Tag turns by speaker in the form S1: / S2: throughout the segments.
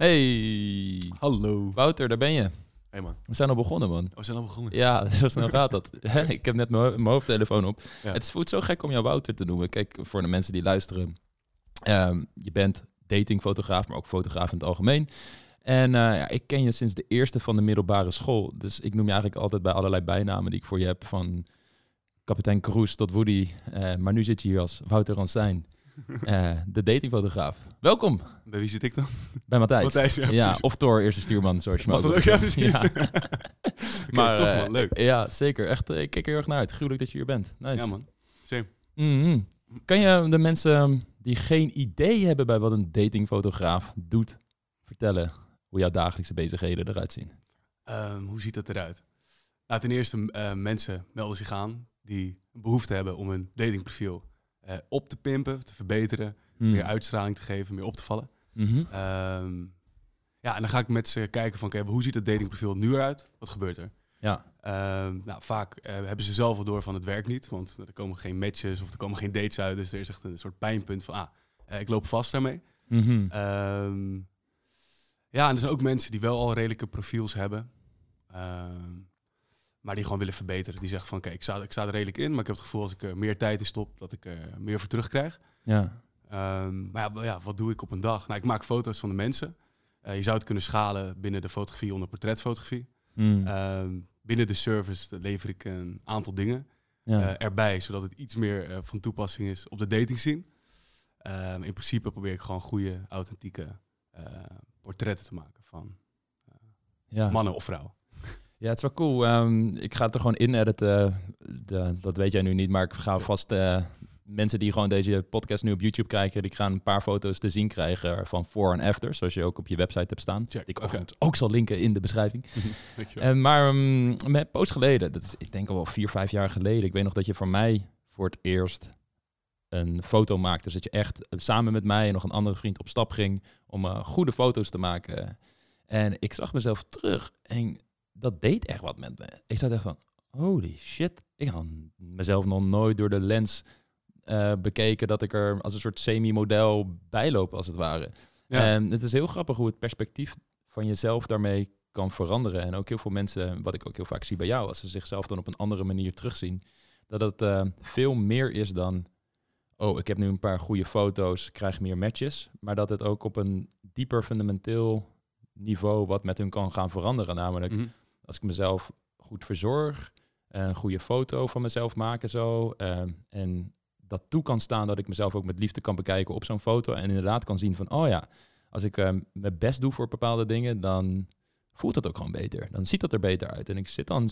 S1: Hey,
S2: Hallo.
S1: Wouter, daar ben je.
S2: Hey man.
S1: We zijn al begonnen, man.
S2: Oh, we zijn al begonnen.
S1: Ja, zo snel gaat dat. ik heb net mijn mijn hoofdtelefoon op.
S2: Ja.
S1: Het voelt zo gek om jou Wouter te noemen. Kijk, voor de mensen die luisteren. ehm, je bent datingfotograaf, maar ook fotograaf in het algemeen. En eh, ja, ik ken je sinds de eerste van de middelbare school. Dus ik noem je eigenlijk altijd bij allerlei bijnamen die ik voor je heb. Van kapitein Kroes tot Woody. Eh, maar nu zit je hier als Wouter Ransijn. Eh, de datingfotograaf. Welkom
S2: Bij wie zit ik dan?
S1: bij Matthijs.
S2: Matthijs, ja,
S1: of Thor, eerste stuurman, zoals je
S2: Mag
S1: ook?
S2: Ja, precies.
S1: Ja.
S2: maar toch
S1: eh,
S2: man, leuk.
S1: Ja, zeker. Echt, eh, ik kijk er heel erg naar uit. Gruwelijk dat je hier bent. Nice.
S2: Ja man. Same.
S1: Mhm. Kan je de mensen die geen idee hebben bij wat een datingfotograaf doet, vertellen hoe jouw dagelijkse bezigheden eruit zien?
S2: Ehm, hoe ziet dat eruit? Nou, ten eerste, eh, mensen melden zich aan die een behoefte hebben om hun datingprofiel eh, op te pimpen, te verbeteren,
S1: Hmm.
S2: meer uitstraling te geven, meer op te vallen.
S1: Mhm.
S2: Ehm, ja, en dan ga ik met ze kijken van, oké, hoe ziet het datingprofiel nu eruit? Wat gebeurt er?
S1: Ja.
S2: Ehm, nou, vaak eh, hebben ze zelf wel door van het werkt niet, want er komen geen matches of er komen geen dates uit. Dus er is echt een soort pijnpunt van, ah, eh, ik loop vast daarmee.
S1: Mhm.
S2: Ehm, ja, en er zijn ook mensen die wel al redelijke profiels hebben. Maar die gewoon willen verbeteren. Die zeggen van, oké, ik, sta, ik sta er redelijk in, maar ik heb het gevoel als ik er meer tijd in stop, dat ik er meer voor terugkrijg.
S1: ja.
S2: Ehm, maar ja, wat doe ik op een dag? Nou, ik maak foto's van de mensen. Eh, je zou het kunnen schalen binnen de fotografie onder portretfotografie.
S1: Mm.
S2: Ehm, binnen de service lever ik een aantal dingen
S1: ja.
S2: erbij, zodat het iets meer van toepassing is op de dating scene. Ehm, in principe probeer ik gewoon goede, authentieke portretten te maken van
S1: ja.
S2: mannen of vrouwen.
S1: Ja, het is wel cool. Ehm, ik ga het er gewoon in editen. De, dat weet jij nu niet, maar ik ga vast eh, mensen die gewoon deze podcast nu op YouTube kijken, die gaan een paar foto's te zien krijgen van voor en after, zoals je ook op je website hebt staan.
S2: Check,
S1: Die ik ook zal linken in de beschrijving. En maar um, met post geleden, dat is ik denk al wel vier, vijf jaar geleden. Ik weet nog dat je voor mij voor het eerst een foto maakte. Dus dat je echt eh, samen met mij en nog een andere vriend op stap ging om eh, goede foto's te maken. En ik zag mezelf terug en dat deed echt wat met me. Ik zat echt van, holy shit. Ik had mezelf nog nooit door de lens eh, bekeken dat ik er als een soort semi-model bijloop als het ware.
S2: ja.
S1: En het is heel grappig hoe het perspectief van jezelf daarmee kan veranderen. En ook heel veel mensen, wat ik ook heel vaak zie bij jou, als ze zichzelf dan op een andere manier terugzien, dat het eh, veel meer is dan, oh, ik heb nu een paar goede foto's, krijg meer matches. Maar dat het ook op een dieper fundamenteel niveau wat met hun kan gaan veranderen. Namelijk,
S2: Mhm.
S1: Als ik mezelf goed verzorg, een goede foto van mezelf maken zo. eh, en dat toe kan staan dat ik mezelf ook met liefde kan bekijken op zo'n foto. En inderdaad kan zien van, oh ja, als ik eh, mijn best doe voor bepaalde dingen, dan voelt dat ook gewoon beter. Dan ziet dat er beter uit. En ik zit dan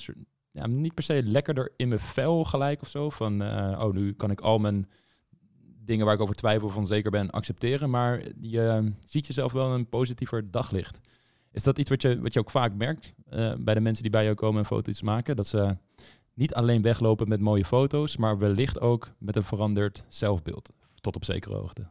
S1: ja, niet per se lekkerder in mijn vel gelijk of zo. Van, eh, oh, nu kan ik al mijn dingen waar ik over twijfel of onzeker ben accepteren. Maar je eh, ziet jezelf wel een positiever daglicht. Is dat iets wat je, wat je ook vaak merkt eh, bij de mensen die bij jou komen en foto's maken? Dat ze niet alleen weglopen met mooie foto's, maar wellicht ook met een veranderd zelfbeeld. Tot op zekere hoogte.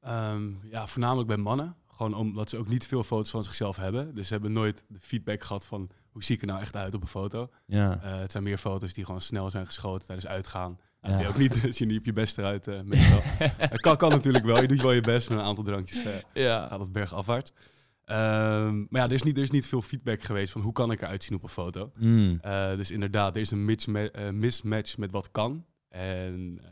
S2: Ehm, ja, voornamelijk bij mannen. Gewoon omdat ze ook niet veel foto's van zichzelf hebben. Dus ze hebben nooit de feedback gehad van hoe zie ik er nou echt uit op een foto.
S1: Ja,
S2: Eh, het zijn meer foto's die gewoon snel zijn geschoten tijdens uitgaan. En
S1: Ja.
S2: ben je ook niet, zie je niet op je best eruit meestal. Het kan, kan natuurlijk wel. Je doet wel je best met een aantal drankjes.
S1: ja.
S2: gaat het bergafwaarts. Ehm, maar ja, er is, niet, er is niet veel feedback geweest van hoe kan ik eruit zien op een foto.
S1: Mm.
S2: Eh, dus inderdaad, er is een misma- eh, mismatch met wat kan. En eh,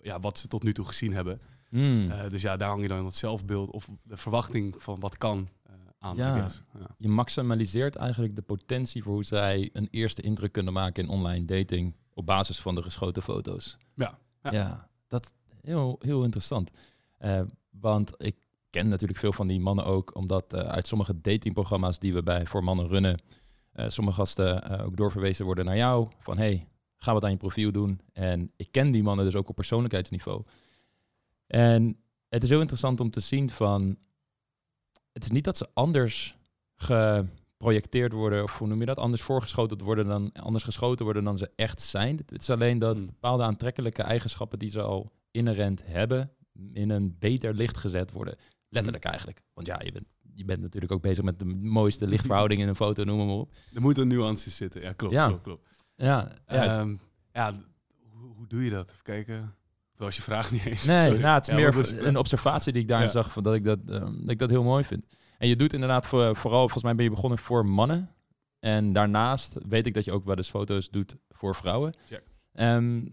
S2: ja, wat ze tot nu toe gezien hebben.
S1: Mm.
S2: Eh, dus ja, daar hang je dan het zelfbeeld of de verwachting van wat kan aan.
S1: Ja. Je maximaliseert eigenlijk de potentie voor hoe zij een eerste indruk kunnen maken in online dating op basis van de geschoten foto's.
S2: Ja, ja.
S1: ja dat is heel, heel interessant. Want ik ken natuurlijk veel van die mannen ook, omdat eh, uit sommige datingprogramma's die we bij voor mannen runnen, eh, sommige gasten eh, ook doorverwezen worden naar jou. Van hey, ga wat aan je profiel doen. En ik ken die mannen dus ook op persoonlijkheidsniveau. En het is heel interessant om te zien van, het is niet dat ze anders geprojecteerd worden, of hoe noem je dat, anders voorgeschoten worden dan, anders geschoten worden dan ze echt zijn. Het is alleen dat
S2: Hmm.
S1: bepaalde aantrekkelijke eigenschappen die ze al inherent hebben, in een beter licht gezet worden. Letterlijk eigenlijk. Want ja, je bent, je bent natuurlijk ook bezig met de mooiste lichtverhouding in een foto, noem maar op.
S2: Er moeten nuances zitten. Ja, klopt.
S1: Ja.
S2: klopt, klopt.
S1: Ja, ja,
S2: Ehm, ja, hoe, hoe doe je dat? Even kijken. Dat was je vraag niet eens.
S1: Nee,
S2: Sorry.
S1: nou, het is
S2: Ja,
S1: meer
S2: was-
S1: een observatie die ik daarin zag, van dat ik dat, ehm, dat ik dat heel mooi vind. En je doet inderdaad voor, vooral, volgens mij ben je begonnen voor mannen. En daarnaast weet ik dat je ook wel eens foto's doet voor vrouwen.
S2: Check.
S1: Ehm,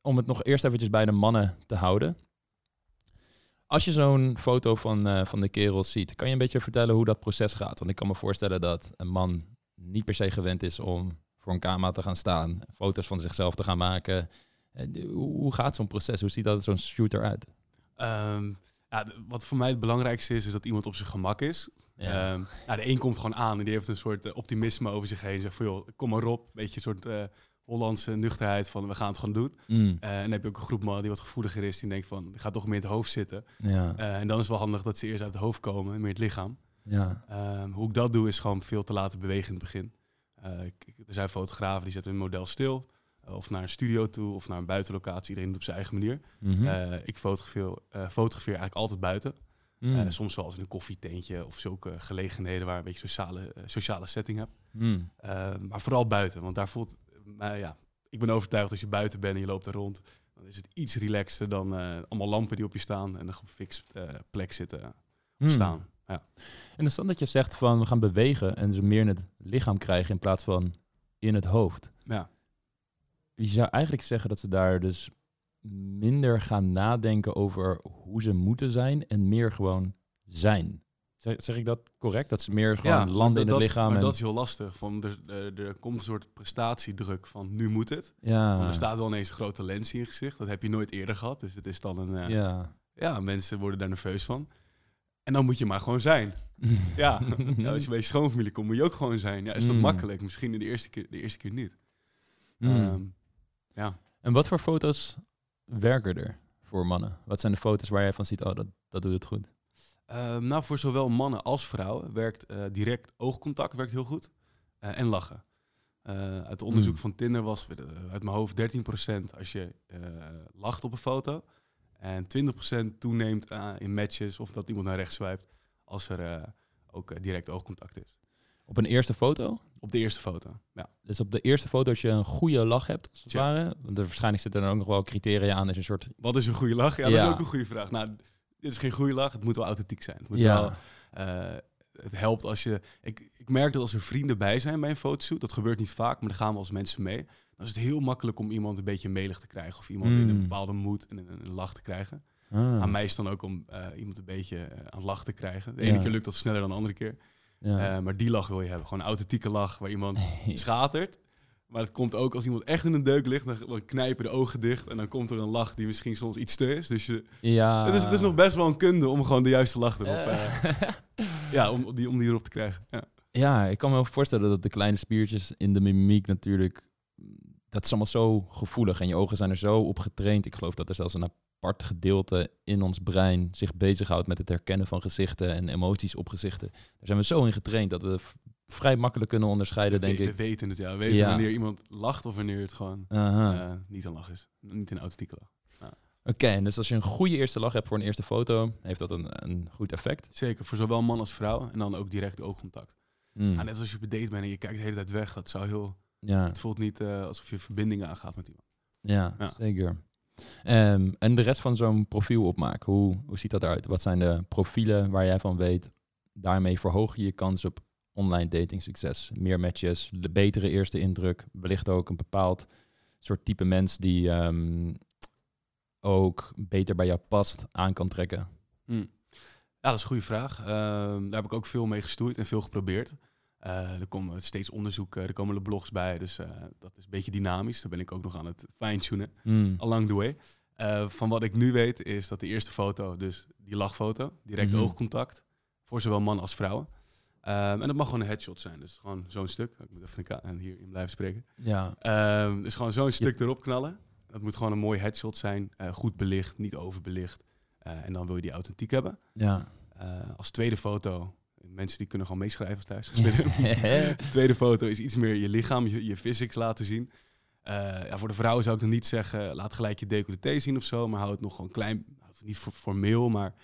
S1: om het nog eerst eventjes bij de mannen te houden. Als je zo'n foto van, eh, van de kerels ziet, kan je een beetje vertellen hoe dat proces gaat? Want ik kan me voorstellen dat een man niet per se gewend is om voor een camera te gaan staan, foto's van zichzelf te gaan maken. Eh, Hoe gaat zo'n proces? Hoe ziet dat zo'n shoot eruit?
S2: Ehm, ja, wat voor mij het belangrijkste is, is dat iemand op zijn gemak is.
S1: Ja.
S2: Ehm, nou, de een komt gewoon aan en die heeft een soort eh, optimisme over zich heen. Zegt van, joh, kom maar op. Beetje een soort Hollandse nuchterheid van, we gaan het gewoon doen.
S1: Mm,
S2: Eh, en dan heb je ook een groep mannen die wat gevoeliger is. Die denkt van, ik ga toch meer in het hoofd zitten.
S1: ja,
S2: Eh, en dan is het wel handig dat ze eerst uit het hoofd komen, meer het lichaam.
S1: ja.
S2: Ehm, hoe ik dat doe, is gewoon veel te laten bewegen in het begin. Eh, ik- er zijn fotografen die zetten een model stil. of naar een studio toe, of naar een buitenlocatie. Iedereen doet op zijn eigen manier.
S1: Mhm.
S2: Ik fotografeer, fotografeer eigenlijk altijd buiten.
S1: Mm,
S2: soms wel eens in een koffietentje of zulke gelegenheden waar een beetje sociale, sociale setting hebt.
S1: mm.
S2: Eh, maar vooral buiten, want daar voelt mij, ja, ik ben overtuigd als je buiten bent en je loopt er rond, dan is het iets relaxter dan eh, allemaal lampen die op je staan en een fix eh, plek zitten of
S1: Mm.
S2: staan. Ja.
S1: En dan dat je zegt van we gaan bewegen en ze meer in het lichaam krijgen in plaats van in het hoofd.
S2: Ja.
S1: Je zou eigenlijk zeggen dat ze daar dus minder gaan nadenken over hoe ze moeten zijn en meer gewoon zijn. Zeg, zeg ik dat correct? Dat ze meer gewoon landen in
S2: dat-
S1: het lichaam.
S2: Maar
S1: en,
S2: dat is heel lastig. Van, er, er, komt een soort prestatiedruk van nu moet het.
S1: ja,
S2: Want er staat wel ineens een grote lens in je gezicht. Dat heb je nooit eerder gehad. Dus het is dan een... eh, ja.
S1: ja.
S2: mensen worden daar nerveus van. En dan moet je maar gewoon zijn. Ja, ja als je bij je schoonfamilie komt, moet je ook gewoon zijn. Ja, is dat
S1: Mm.
S2: makkelijk? Misschien de eerste keer, de eerste keer niet.
S1: Mm.
S2: Ehm, ja.
S1: en wat voor foto's werken er voor mannen? Wat zijn de foto's waar jij van ziet, oh, dat, dat doet het goed?
S2: Ehm, nou, voor zowel mannen als vrouwen werkt eh, direct oogcontact werkt heel goed. Eh, en lachen. Eh, uit onderzoek
S1: Mm.
S2: van Tinder was uit mijn hoofd 13% als je lacht op een foto. En 20% toeneemt in matches of dat iemand naar rechts swipt als er ook direct oogcontact is.
S1: Op een eerste foto?
S2: Op de eerste foto, ja.
S1: Dus op de eerste foto als je een goede lach hebt, als het ware. Want er waarschijnlijk zitten er ook nog wel criteria aan. Dus een soort...
S2: Wat is een goede lach? Ja, dat
S1: Ja.
S2: is ook een goede vraag. Nou, dit is geen goede lach, het moet wel authentiek zijn. Het moet
S1: ja.
S2: wel Eh, het helpt als je. Ik, ik merk dat als er vrienden bij zijn bij een fotoshoot, dat gebeurt niet vaak, maar dan gaan we als mensen mee. Dan is het heel makkelijk om iemand een beetje melig te krijgen of iemand in een
S1: Mm.
S2: bepaalde moed en een, een lach te krijgen.
S1: Ah,
S2: Aan mij is dan ook om eh, iemand een beetje eh, aan het lachen te krijgen. De
S1: Ja.
S2: ene keer lukt dat sneller dan de andere keer.
S1: ja.
S2: Maar die lach wil je hebben. Gewoon een authentieke lach waar iemand schatert. Maar het komt ook als iemand echt in een deuk ligt, dan, dan knijpen de ogen dicht. En dan komt er een lach die misschien soms iets te is. Dus je,
S1: ja.
S2: het, is, het is nog best wel een kunde om gewoon de juiste lach erop.
S1: Eh.
S2: ja, om, die, om die erop te krijgen. Ja.
S1: Ja, ik kan me wel voorstellen dat de kleine spiertjes in de mimiek natuurlijk... Dat is allemaal zo gevoelig en je ogen zijn er zo op getraind. Ik geloof dat er zelfs een apart gedeelte in ons brein zich bezighoudt met het herkennen van gezichten en emoties op gezichten. Daar zijn we zo in getraind dat we vrij makkelijk kunnen onderscheiden, denk
S2: we,
S1: ik.
S2: we weten het, ja. We weten
S1: Ja.
S2: wanneer iemand lacht of wanneer het gewoon eh, niet een lach is. Niet een authentieke lach.
S1: Oké, en dus als je een goede eerste lach hebt voor een eerste foto, heeft dat een, een goed effect.
S2: Zeker, voor zowel man als vrouw. En dan ook direct oogcontact.
S1: Hmm.
S2: Ah, net als je op een date bent en je kijkt de hele tijd weg. Dat zou heel...
S1: Ja,
S2: Het voelt niet eh, alsof je verbinding aangaat met iemand.
S1: ja,
S2: Ja.
S1: zeker. Ehm, en de rest van zo'n profiel opmaken, hoe, hoe ziet dat eruit? Wat zijn de profielen waar jij van weet? Daarmee verhoog je je kans op online dating succes. Meer matches, de betere eerste indruk. Wellicht ook een bepaald soort type mens die ehm, ook beter bij jou past, aan kan trekken.
S2: Hmm. Ja, dat is een goede vraag. Ehm, daar heb ik ook veel mee gestoeid en veel geprobeerd. Eh, er komen steeds onderzoeken, er komen blogs bij. Dus eh, dat is een beetje dynamisch. Daar ben ik ook nog aan het fine-tunen.
S1: Hmm.
S2: along the way. Eh, van wat ik nu weet is dat de eerste foto, dus die lachfoto, direct
S1: Mhm.
S2: oogcontact, voor zowel man als vrouw. Ehm, en dat mag gewoon een headshot zijn, dus gewoon zo'n stuk. Ik moet even en hierin blijven spreken.
S1: Ja,
S2: Ehm, dus gewoon zo'n stuk erop knallen. Dat moet gewoon een mooi headshot zijn, eh, goed belicht, niet overbelicht. Eh, en dan wil je die authentiek hebben.
S1: ja.
S2: Eh, als tweede foto, mensen die kunnen gewoon meeschrijven als thuis. De tweede foto is iets meer je lichaam, je, je physics laten zien. Ja, voor de vrouwen zou ik dan niet zeggen, laat gelijk je decolleté zien of zo, maar hou het nog gewoon klein, niet formeel, maar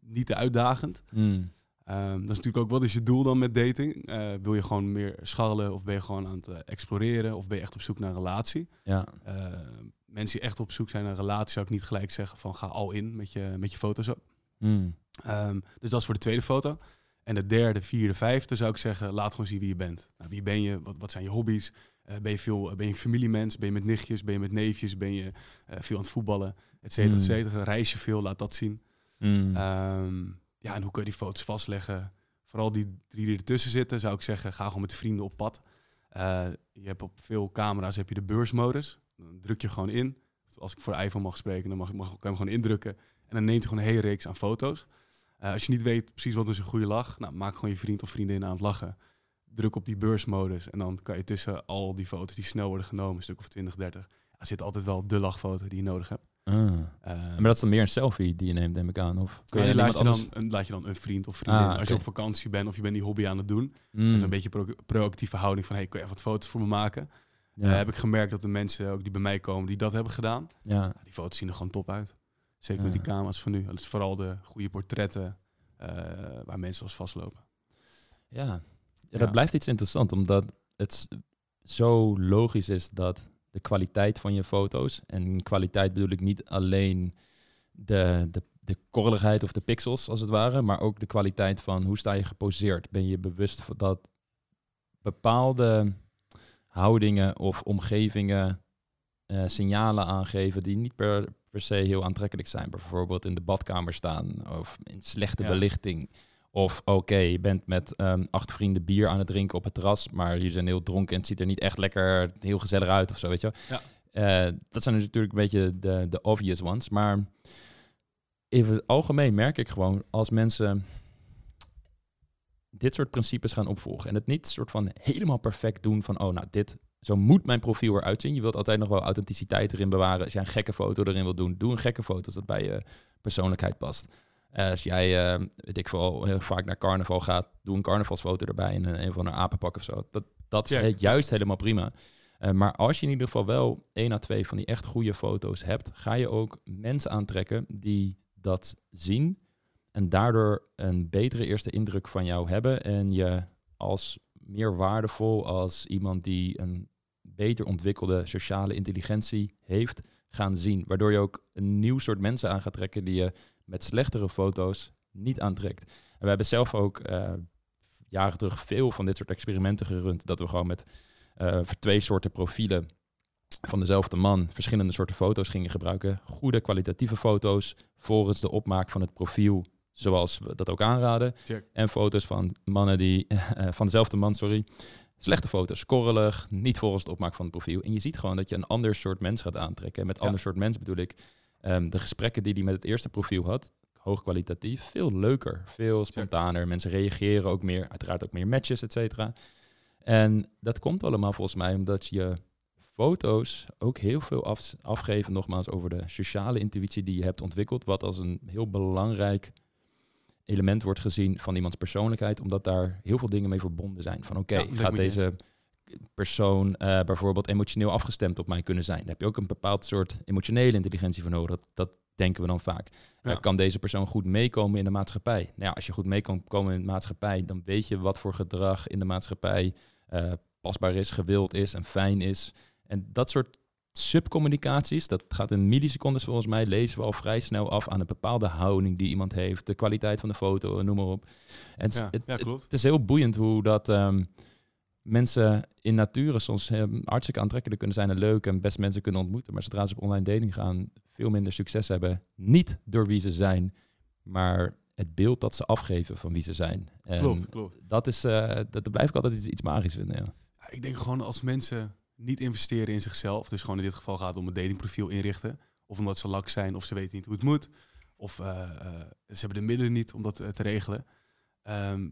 S2: niet te uitdagend.
S1: Hmm.
S2: Ehm, dat is natuurlijk ook, wat is je doel dan met dating? Eh, wil je gewoon meer scharrelen of ben je gewoon aan het eh, exploreren of ben je echt op zoek naar een relatie?
S1: ja.
S2: Eh, mensen die echt op zoek zijn naar een relatie zou ik niet gelijk zeggen van ga al in met je, met je foto's op.
S1: Hmm.
S2: Ehm, dus dat is voor de tweede foto. En de derde, vierde, vijfde zou ik zeggen, laat gewoon zien wie je bent. Nou, wie ben je? Wat, wat zijn je hobby's? Eh, ben, je veel, ben je familiemens? Ben je met nichtjes? Ben je met neefjes? Ben je veel aan het voetballen? Et cetera, et
S1: Mm.
S2: cetera. Reis je veel? Laat dat zien.
S1: Mm.
S2: Ehm, ja, en hoe kun je die foto's vastleggen? Vooral die drie die ertussen zitten, zou ik zeggen, ga gewoon met vrienden op pad. Eh, je hebt op veel camera's heb je de beursmodus. Dan druk je gewoon in. Als ik voor iPhone mag spreken, dan mag, mag, kan hem gewoon indrukken. En dan neemt hij gewoon een hele reeks aan foto's. Eh, als je niet weet precies wat is een goede lach, nou, maak gewoon je vriend of vriendin aan het lachen. Druk op die beursmodus en dan kan je tussen al die foto's die snel worden genomen, een stuk of 20, 30, ja, zit altijd wel de lachfoto die je nodig hebt.
S1: Ah.
S2: Eh,
S1: Maar dat is dan meer een selfie die je neemt, neem ik aan. Of kun
S2: ja,
S1: je
S2: laat, je dan, een, laat je dan een vriend of vriendin.
S1: Ah,
S2: Als
S1: oké.
S2: je op vakantie bent of je bent die hobby aan het doen.
S1: Mm.
S2: Dat is een beetje pro proactieve houding van... hey, kun je even wat foto's voor me maken?
S1: Ja.
S2: Eh, heb ik gemerkt dat de mensen ook die bij mij komen... die dat hebben gedaan.
S1: ja.
S2: Die foto's zien er gewoon top uit. Zeker
S1: Ja.
S2: met die camera's van nu. Dat is vooral de goede portretten... eh, waar mensen als vastlopen.
S1: Ja. ja, dat blijft iets interessant, omdat het zo logisch is dat de kwaliteit van je foto's, en kwaliteit bedoel ik niet alleen de, de, de korreligheid of de pixels als het ware, maar ook de kwaliteit van hoe sta je geposeerd. Ben je bewust van dat bepaalde houdingen of omgevingen eh, signalen aangeven die niet per, per se heel aantrekkelijk zijn. Bijvoorbeeld in de badkamer staan of in slechte
S2: Ja.
S1: belichting. Of oké, je bent met ehm, acht vrienden bier aan het drinken op het terras, maar jullie zijn heel dronken en het ziet er niet echt lekker heel gezellig uit of zo, weet je wel.
S2: Ja.
S1: Eh, dat zijn dus natuurlijk een beetje de, de obvious ones. Maar in het algemeen merk ik gewoon als mensen dit soort principes gaan opvolgen en het niet soort van helemaal perfect doen van oh nou dit zo moet mijn profiel eruit zien. Je wilt altijd nog wel authenticiteit erin bewaren. Als jij een gekke foto erin wilt doen, doe een gekke foto als dat bij je persoonlijkheid past. Eh, als jij, eh, weet ik veel, heel vaak naar carnaval gaat, doe een carnavalsfoto erbij en een, een van een apenpak of zo. Dat, dat is
S2: Check.
S1: juist helemaal prima. Eh, maar als je in ieder geval wel één à twee van die echt goede foto's hebt, ga je ook mensen aantrekken die dat zien en daardoor een betere eerste indruk van jou hebben en je als meer waardevol, als iemand die een beter ontwikkelde sociale intelligentie heeft, gaan zien. Waardoor je ook een nieuw soort mensen aan gaat trekken die je met slechtere foto's niet aantrekt. En we hebben zelf ook eh, jaren terug veel van dit soort experimenten gerund. Dat we gewoon met eh, twee soorten profielen van dezelfde man verschillende soorten foto's gingen gebruiken. Goede kwalitatieve foto's volgens de opmaak van het profiel, zoals we dat ook aanraden.
S2: Check.
S1: En foto's van mannen die, eh, van dezelfde man, sorry. Slechte foto's, korrelig, niet volgens de opmaak van het profiel. En je ziet gewoon dat je een ander soort mens gaat aantrekken. En met
S2: Ja.
S1: ander soort mens bedoel ik ehm, de gesprekken die hij met het eerste profiel had, hoog kwalitatief, veel leuker, veel spontaner. Mensen reageren ook meer, uiteraard ook meer matches, et cetera. En dat komt allemaal volgens mij omdat je foto's ook heel veel af, afgeven, nogmaals, over de sociale intuïtie die je hebt ontwikkeld, wat als een heel belangrijk element wordt gezien van iemands persoonlijkheid, omdat daar heel veel dingen mee verbonden zijn. Van oké,
S2: Ja,
S1: gaat deze persoon eh, bijvoorbeeld emotioneel afgestemd op mij kunnen zijn? Daar heb je ook een bepaald soort emotionele intelligentie voor nodig. Dat, dat denken we dan vaak.
S2: Ja.
S1: Eh, kan deze persoon goed meekomen in de maatschappij? Nou ja, als je goed mee kan komen in de maatschappij, dan weet je wat voor gedrag in de maatschappij eh, pasbaar is, gewild is en fijn is. En dat soort subcommunicaties, dat gaat in millisecondes volgens mij, lezen we al vrij snel af aan een bepaalde houding die iemand heeft, de kwaliteit van de foto, noem maar op. En het,
S2: Ja,
S1: het,
S2: ja, klopt.
S1: het is heel boeiend hoe dat ehm, mensen in nature soms hartstikke aantrekkelijk kunnen zijn en leuk en best mensen kunnen ontmoeten, maar zodra ze op online dating gaan, veel minder succes hebben. Niet door wie ze zijn, maar het beeld dat ze afgeven van wie ze zijn. En
S2: Klopt, klopt.
S1: Dat, is, eh, dat, dat blijf ik altijd iets, iets magisch vinden. Ja.
S2: Ja, ik denk gewoon als mensen niet investeren in zichzelf, dus gewoon in dit geval gaat het om een datingprofiel inrichten, of omdat ze lak zijn, of ze weten niet hoe het moet, of eh, eh, ze hebben de middelen niet om dat te regelen, ehm,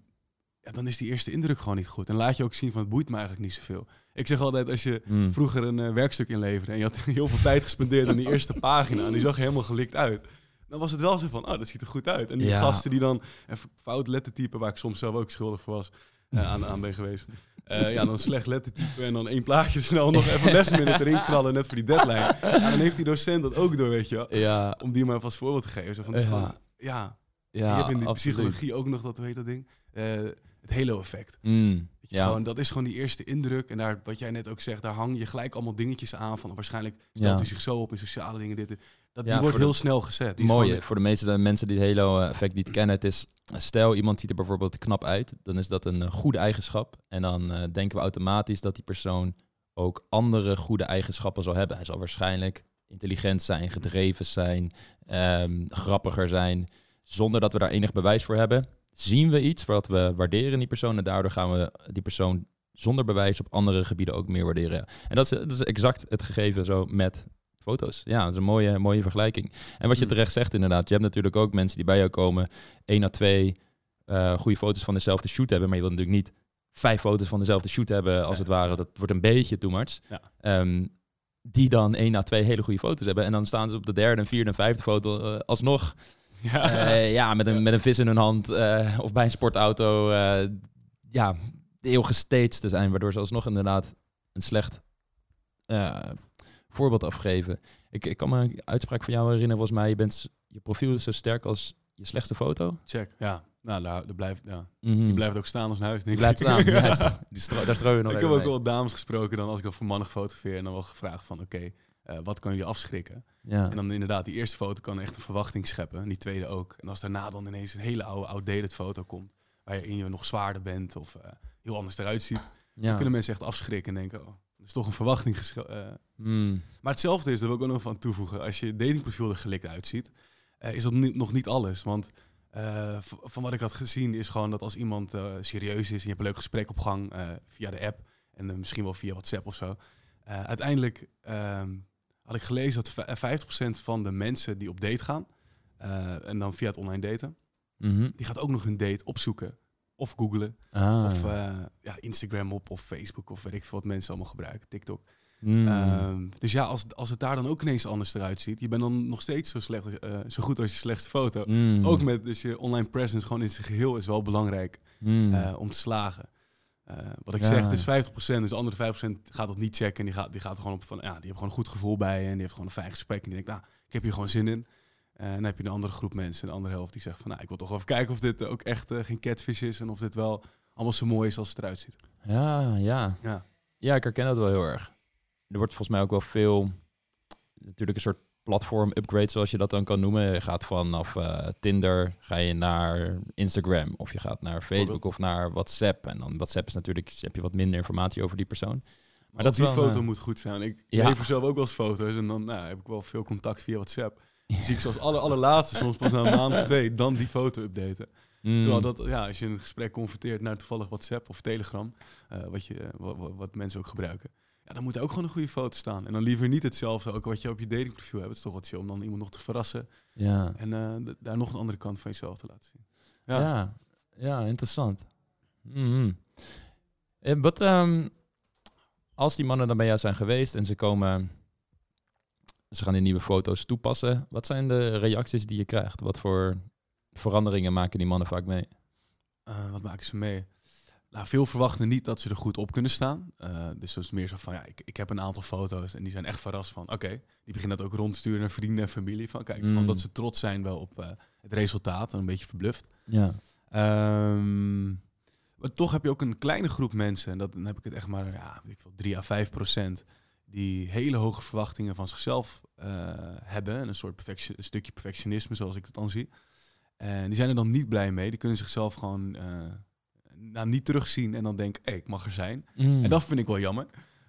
S2: ja, dan is die eerste indruk gewoon niet goed. En laat je ook zien van het boeit me eigenlijk niet zoveel. Ik zeg altijd, als je
S1: Mm.
S2: vroeger een eh, werkstuk inleverde en je had heel veel tijd gespendeerd aan die eerste pagina en die zag helemaal gelikt uit. Dan was het wel zo van, oh, dat ziet er goed uit. En die
S1: Ja.
S2: gasten die dan een fout lettertype, waar ik soms zelf ook schuldig voor was, eh, aan, aan ben geweest. Eh, ja, dan slecht lettertype en dan één plaatje snel nog even lastminute erin knallen, net voor die deadline. Ja, dan heeft die docent dat ook door, weet je wel.
S1: Ja,
S2: Om die maar vast voorbeeld te geven. Zo van,
S1: Ja.
S2: gewoon- ja, je
S1: Ja,
S2: hebt in de
S1: absoluut.
S2: psychologie ook nog dat, weet dat ding? Eh, het halo-effect.
S1: Mm, ja.
S2: Gewoon, dat is gewoon die eerste indruk. En daar, wat jij net ook zegt, daar hang je gelijk allemaal dingetjes aan. Van waarschijnlijk stelt
S1: Ja.
S2: hij zich zo op in sociale dingen. Dit, dat,
S1: Ja,
S2: die wordt
S1: de-
S2: heel snel gezet. Die is
S1: Mooie,
S2: gewoon-
S1: voor de meeste mensen die het Halo-effect niet kennen, het is, stel iemand ziet er bijvoorbeeld knap uit, dan is dat een eh, goede eigenschap. En dan eh, denken we automatisch dat die persoon ook andere goede eigenschappen zal hebben. Hij zal waarschijnlijk intelligent zijn, gedreven zijn, ehm, grappiger zijn, zonder dat we daar enig bewijs voor hebben. Zien we iets wat we waarderen in die persoon en daardoor gaan we die persoon zonder bewijs op andere gebieden ook meer waarderen. En dat is, dat is exact het gegeven zo met foto's. Ja, dat is een mooie, mooie vergelijking. En wat je
S2: Hmm.
S1: terecht zegt inderdaad, je hebt natuurlijk ook mensen die bij jou komen, één à twee eh, goede foto's van dezelfde shoot hebben, maar je wilt natuurlijk niet vijf foto's van dezelfde shoot hebben, als het ware. Dat wordt een beetje too much.
S2: Ja.
S1: Ehm, die dan één à twee hele goede foto's hebben. En dan staan ze op de derde, en vierde en vijfde foto eh, alsnog
S2: Ja.
S1: eh, ja, met een, met een vis in hun hand eh, of bij een sportauto. eh, ja, heel gestaged te zijn, waardoor ze alsnog inderdaad een slecht voorbeeld afgeven. Ik, ik kan me een uitspraak van jou herinneren, volgens mij, je, bent, je profiel is zo sterk als je slechtste foto.
S2: Check, ja. Nou, daar, daar blijft, ja.
S1: Mhm.
S2: Die blijft ook staan als een huis, denk
S1: blijft staan. Die stro- daar strooien nog
S2: ik heb ook
S1: mee.
S2: wel dames gesproken dan als ik dan voor mannen gefotografeerd en dan wel gevraagd van oké, eh, wat kan jullie afschrikken?
S1: Ja.
S2: En dan inderdaad, die eerste foto kan echt een verwachting scheppen en die tweede ook. En als daarna dan ineens een hele oude outdated foto komt, waarin je nog zwaarder bent of eh, heel anders eruit ziet, dan
S1: ja.
S2: kunnen mensen echt afschrikken en denken, oh, er is toch een verwachting eh.
S1: Mm.
S2: Maar hetzelfde is, daar wil ik ook nog van toevoegen, als je datingprofiel er gelikt uitziet, is dat niet, nog niet alles. Want van wat ik had gezien is gewoon dat als iemand serieus is en je hebt een leuk gesprek op gang via de app en misschien wel via WhatsApp of zo. uiteindelijk ehm, had ik gelezen dat v- 50% van de mensen die op date gaan, eh, en dan via het online daten,
S1: Mhm.
S2: die gaat ook nog hun date opzoeken. Of googlen,
S1: Ah.
S2: of eh, ja, Instagram op, of Facebook, of weet ik veel wat mensen allemaal gebruiken, TikTok.
S1: Mm.
S2: Ehm, dus ja, als, als het daar dan ook ineens anders eruit ziet, je bent dan nog steeds zo, slecht, eh, zo goed als je slechtste foto.
S1: Mm.
S2: Ook met dus je online presence gewoon in zijn geheel is wel belangrijk
S1: Mm.
S2: om te slagen. Eh, wat ik
S1: Ja.
S2: zeg, het is 50%, dus de andere 50% gaat dat niet checken. En die gaat, die gaat er gewoon op van, ja, die heeft gewoon een goed gevoel bij je en die heeft gewoon een fijn gesprek. En die denkt, nou, ik heb hier gewoon zin in. Eh, en dan heb je een andere groep mensen, een andere helft die zegt van, nou, ik wil toch even kijken of dit ook echt eh, geen catfish is en of dit wel allemaal zo mooi is als het eruit ziet.
S1: Ja, ja.
S2: Ja.
S1: Ja, ik herken dat wel heel erg. Er wordt volgens mij ook wel veel, natuurlijk een soort platform upgrade, zoals je dat dan kan noemen. Je gaat vanaf eh, Tinder, ga je naar Instagram, of je gaat naar Facebook of naar WhatsApp. En dan WhatsApp is natuurlijk, heb je wat minder informatie over die persoon.
S2: Maar
S1: dat
S2: die
S1: wel,
S2: foto
S1: eh,
S2: moet goed zijn. Ik
S1: ja.
S2: lever zelf ook wel eens foto's en dan nou, heb ik wel veel contact via WhatsApp. Dan zie ik zoals alle allerlaatste, soms pas na een maand of twee, dan die foto updaten.
S1: Mm.
S2: Terwijl dat, ja, als je een gesprek converteert naar toevallig WhatsApp of Telegram, eh, wat, je, wat mensen ook gebruiken, ja, dan moet er ook gewoon een goede foto staan. En dan liever niet hetzelfde, ook wat je op je datingprofiel hebt. Het is toch wat chill om dan iemand nog te verrassen
S1: Ja.
S2: en eh, daar nog een andere kant van jezelf te laten zien.
S1: Ja.
S2: Ja.
S1: ja, interessant. En wat, ehm, als die mannen dan bij jou zijn geweest en ze komen, ze gaan die nieuwe foto's toepassen, wat zijn de reacties die je krijgt? Wat voor veranderingen maken die mannen vaak mee?
S2: Eh, wat maken ze mee? Nou, veel verwachten niet dat ze er goed op kunnen staan. Eh, dus dat is meer zo van, ja, ik, ik heb een aantal foto's en die zijn echt verrast van, oké. Die beginnen dat ook rond te sturen naar vrienden en familie. Van, kijk,
S1: Mm.
S2: van dat ze trots zijn wel op eh, het resultaat en een beetje verbluft.
S1: Ja.
S2: Ehm, maar toch heb je ook een kleine groep mensen, en dat, dan heb ik het echt maar ja, ik veel, 3 à 5 procent, die hele hoge verwachtingen van zichzelf eh, hebben. En een soort perfectio- een stukje perfectionisme, zoals ik het dan zie. En die zijn er dan niet blij mee. Die kunnen zichzelf gewoon nou, niet terugzien en dan denken, hé, ik mag er zijn.
S1: Mm.
S2: En dat vind ik wel jammer.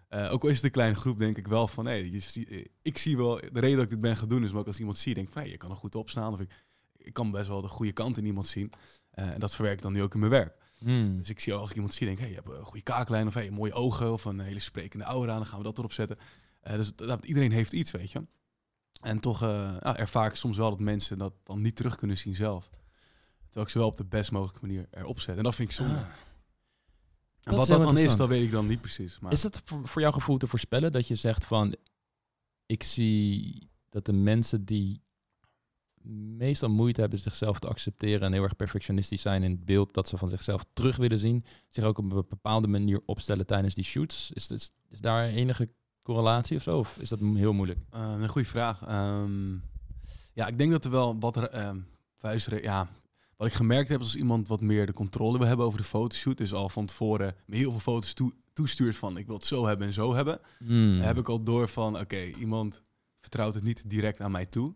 S2: Eh, ook al is het een kleine groep, denk ik wel van, hé, je zie- eh, ik zie wel, de reden dat ik dit ben gaan doen is, maar ook als iemand zie, denk van, hé, je kan er goed opstaan. Of ik, ik kan best wel de goede kant in iemand zien. Eh, en dat verwerk ik dan nu ook in mijn werk.
S1: Mm.
S2: Dus ik zie als ik iemand zie, denk ik, hey, je hebt een goede kaaklijn of hey, mooie ogen of een hele sprekende aura, dan gaan we dat erop zetten. Eh, dus dat, iedereen heeft iets, weet je. En toch ja, ervaar ik soms wel dat mensen dat dan niet terug kunnen zien zelf. Terwijl ik ze wel op de best mogelijke manier erop zet. En dat vind ik zonde.
S1: Ah.
S2: en wat dat dan is, dat weet ik dan niet precies. Maar
S1: Is het voor, voor jouw gevoel te voorspellen dat je zegt van, ik zie dat de mensen die meestal moeite hebben zichzelf te accepteren en heel erg perfectionistisch zijn in het beeld dat ze van zichzelf terug willen zien, zich ook op een bepaalde manier opstellen tijdens die shoots. Is, is, is daar enige correlatie of zo? Of is dat heel moeilijk?
S2: Eh, een goede vraag. Ehm, ja, ik denk dat er wel wat vuistre- ja, wat ik gemerkt heb, is als iemand wat meer de controle wil hebben over de fotoshoot, dus al van tevoren me heel veel foto's toe, toestuurt van ik wil het zo hebben en zo hebben,
S1: Hmm.
S2: heb ik al door van oké, iemand vertrouwt het niet direct aan mij toe.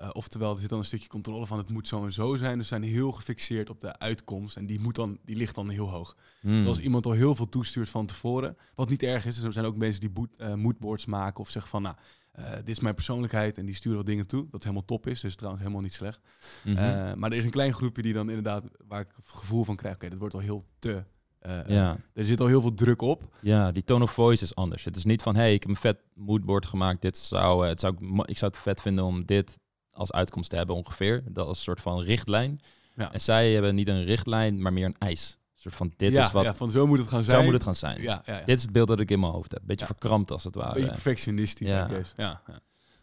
S2: Uh, oftewel, er zit dan een stukje controle van het moet zo en zo zijn. Dus zijn heel gefixeerd op de uitkomst en die, moet dan, die ligt dan heel hoog.
S1: Hmm.
S2: Dus als iemand al heel veel toestuurt van tevoren, wat niet erg is, er zijn ook mensen die boot, uh, moodboards maken of zeggen van nou, uh, dit is mijn persoonlijkheid en die sturen wat dingen toe. Dat helemaal top is, dus trouwens helemaal niet slecht. Mm -hmm. maar er is een klein groepje die dan inderdaad, waar ik het gevoel van krijg, oké, okay, dit wordt al heel te... Uh,
S1: ja.
S2: Er zit al heel veel druk op.
S1: Ja, die tone of voice is anders. Het is niet van, hey, ik heb een vet moodboard gemaakt. Dit zou, het zou, ik zou het vet vinden om dit als uitkomst te hebben ongeveer. Dat als een soort van richtlijn.
S2: Ja.
S1: En zij hebben niet een richtlijn, maar meer een eis. Een soort van, dit
S2: ja,
S1: is wat...
S2: Ja, van zo moet het gaan zijn.
S1: Zo moet het gaan zijn.
S2: Ja, ja, ja.
S1: Dit is het beeld dat ik in mijn hoofd heb. Beetje verkrampt als het ware.
S2: Beetje perfectionistisch,
S1: Ja.
S2: ja. ja, ja.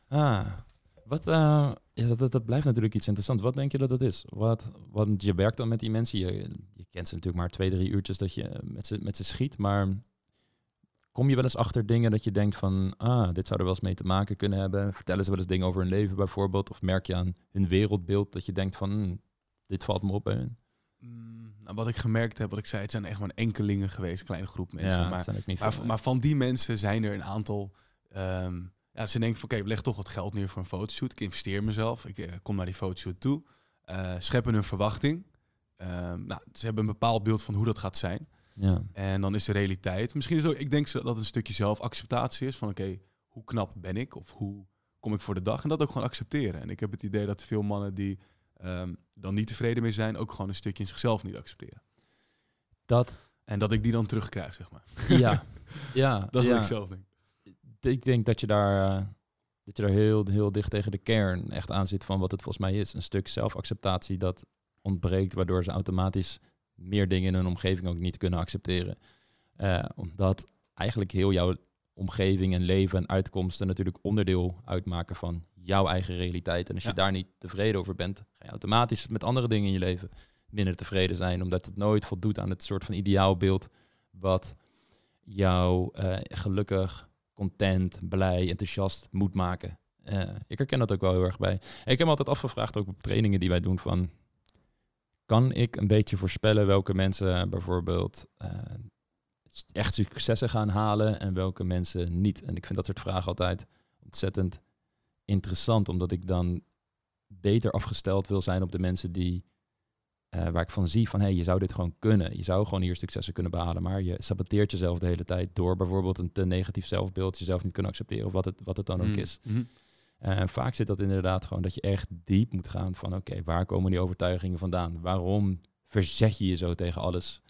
S1: Ah, wat, uh, ja, dat, dat, dat, blijft natuurlijk iets interessants. Wat denk je dat het is? Wat, want je werkt dan met die mensen. Je, je kent ze natuurlijk maar twee, drie uurtjes dat je met ze, met ze schiet. Maar kom je wel eens achter dingen dat je denkt van... Ah, dit zou er wel eens mee te maken kunnen hebben. Vertellen ze wel eens dingen over hun leven bijvoorbeeld? Of merk je aan hun wereldbeeld dat je denkt van... Hm, dit valt me op bij hun?
S2: Mm, nou, wat ik gemerkt heb, wat ik zei, het zijn echt maar enkelingen geweest, kleine groep mensen.
S1: Ja,
S2: maar,
S1: niet
S2: maar, van die mensen zijn er een aantal. Um, ja, ze denken van oké, okay, leg toch wat geld neer voor een fotoshoot. Ik investeer in mezelf. Ik uh, kom naar die fotoshoot toe. Uh, scheppen hun verwachting. Um, nou, ze hebben een bepaald beeld van hoe dat gaat zijn.
S1: Ja.
S2: En dan is de realiteit. Misschien is ook, ik denk dat het een stukje zelfacceptatie is. Van oké, okay, hoe knap ben ik? Of hoe kom ik voor de dag? En dat ook gewoon accepteren. En ik heb het idee dat veel mannen die um, dan niet tevreden mee zijn, ook gewoon een stukje in zichzelf niet accepteren.
S1: Dat.
S2: En dat ik die dan terugkrijg, zeg maar.
S1: Ja, ja.
S2: dat is
S1: ja.
S2: wat ik zelf denk.
S1: Ik denk dat je daar, uh, dat je daar heel, heel dicht tegen de kern echt aan zit van wat het volgens mij is. Een stuk zelfacceptatie dat ontbreekt, waardoor ze automatisch meer dingen in hun omgeving ook niet kunnen accepteren. Uh, omdat eigenlijk heel jouw omgeving en leven en uitkomsten natuurlijk onderdeel uitmaken van jouw eigen realiteit. En als je
S2: Ja.
S1: daar niet tevreden over bent, ga je automatisch met andere dingen in je leven minder tevreden zijn, omdat het nooit voldoet aan het soort van ideaalbeeld wat jou eh, gelukkig, content, blij, enthousiast moet maken. Eh, ik herken dat ook wel heel erg bij. Ik heb me altijd afgevraagd, ook op trainingen die wij doen, van kan ik een beetje voorspellen welke mensen bijvoorbeeld eh, echt successen gaan halen en welke mensen niet? En ik vind dat soort vragen altijd ontzettend interessant, omdat ik dan beter afgesteld wil zijn op de mensen die uh, waar ik van zie van, hé, hey, je zou dit gewoon kunnen. Je zou gewoon hier successen kunnen behalen, maar je saboteert jezelf de hele tijd door bijvoorbeeld een te negatief zelfbeeld, jezelf niet kunnen accepteren, of wat het, wat het dan ook
S2: Mm,
S1: is.
S2: mhm.
S1: Uh, en vaak zit dat inderdaad gewoon dat je echt diep moet gaan van, oké, waar komen die overtuigingen vandaan? Waarom verzet je je zo tegen alles?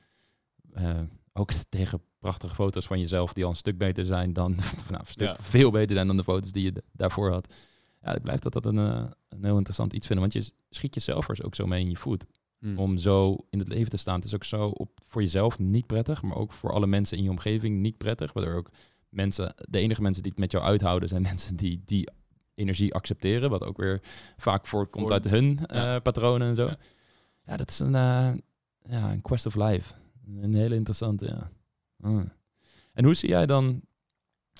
S1: Uh, ook tegen prachtige foto's van jezelf die al een stuk beter zijn dan, nou, een stuk
S2: Ja.
S1: veel beter zijn dan de foto's die je daarvoor had. Ja, ik blijf dat, dat een, eh, een heel interessant iets vinden, want je schiet jezelf er ook zo mee in je voet
S2: Mm.
S1: om zo in het leven te staan. Het is ook zo op, voor jezelf niet prettig, maar ook voor alle mensen in je omgeving niet prettig. Waardoor ook mensen, de enige mensen die het met jou uithouden, zijn mensen die die energie accepteren. Wat ook weer vaak voortkomt
S2: Voor-
S1: uit hun
S2: Ja.
S1: eh, patronen en zo.
S2: Ja.
S1: Ja, dat is een, eh, ja, een quest of life. Een hele interessante, ja. Ah. En hoe zie jij dan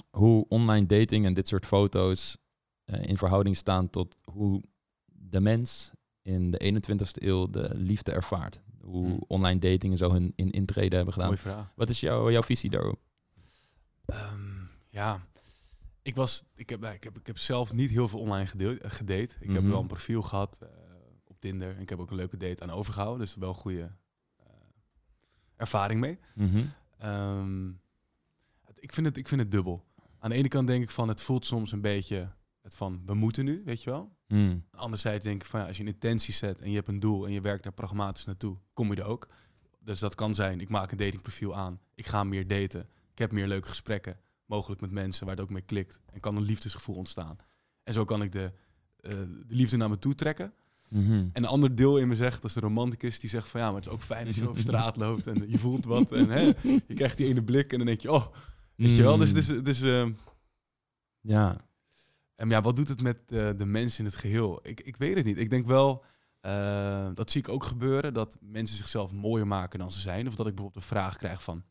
S1: hoe online dating en dit soort foto's eh, in verhouding staan tot hoe de mens in de 21ste eeuw de liefde ervaart? Hoe
S2: Hmm.
S1: online dating en zo hun in intrede hebben gedaan.
S2: Mooie vraag.
S1: Wat is jouw, jouw visie daarop?
S2: Ehm, ja, ik, was, ik, heb, ik, heb, ik heb zelf niet heel veel online eh, gedate. Ik heb
S1: Mhm.
S2: wel een profiel gehad eh, op Tinder. En ik heb ook een leuke date aan overgehouden. Dus wel een goede ervaring mee. Ehm, het- ik, vind het, ik vind het dubbel. Aan de ene kant denk ik van, het voelt soms een beetje het van, we moeten nu, weet je wel.
S1: Hmm.
S2: Anderzijds denk ik van, ja, als je een intentie zet en je hebt een doel en je werkt daar pragmatisch naartoe, kom je er ook. Dus dat kan zijn, ik maak een datingprofiel aan, ik ga meer daten, ik heb meer leuke gesprekken, mogelijk met mensen waar het ook mee klikt. En kan een liefdesgevoel ontstaan. En zo kan ik de, eh, de liefde naar me toe trekken.
S1: Mhm.
S2: En een ander deel in me zegt, is de romanticus, die zegt van ja, maar het is ook fijn als je over straat loopt en je voelt wat. En hè, je krijgt die ene blik en dan denk je, oh, weet je wel. Dus, dus, dus
S1: Ja.
S2: en ja, wat doet het met eh, de mens in het geheel? Ik, ik weet het niet. Ik denk wel, eh, dat zie ik ook gebeuren, dat mensen zichzelf mooier maken dan ze zijn. Of dat ik bijvoorbeeld een vraag krijg van,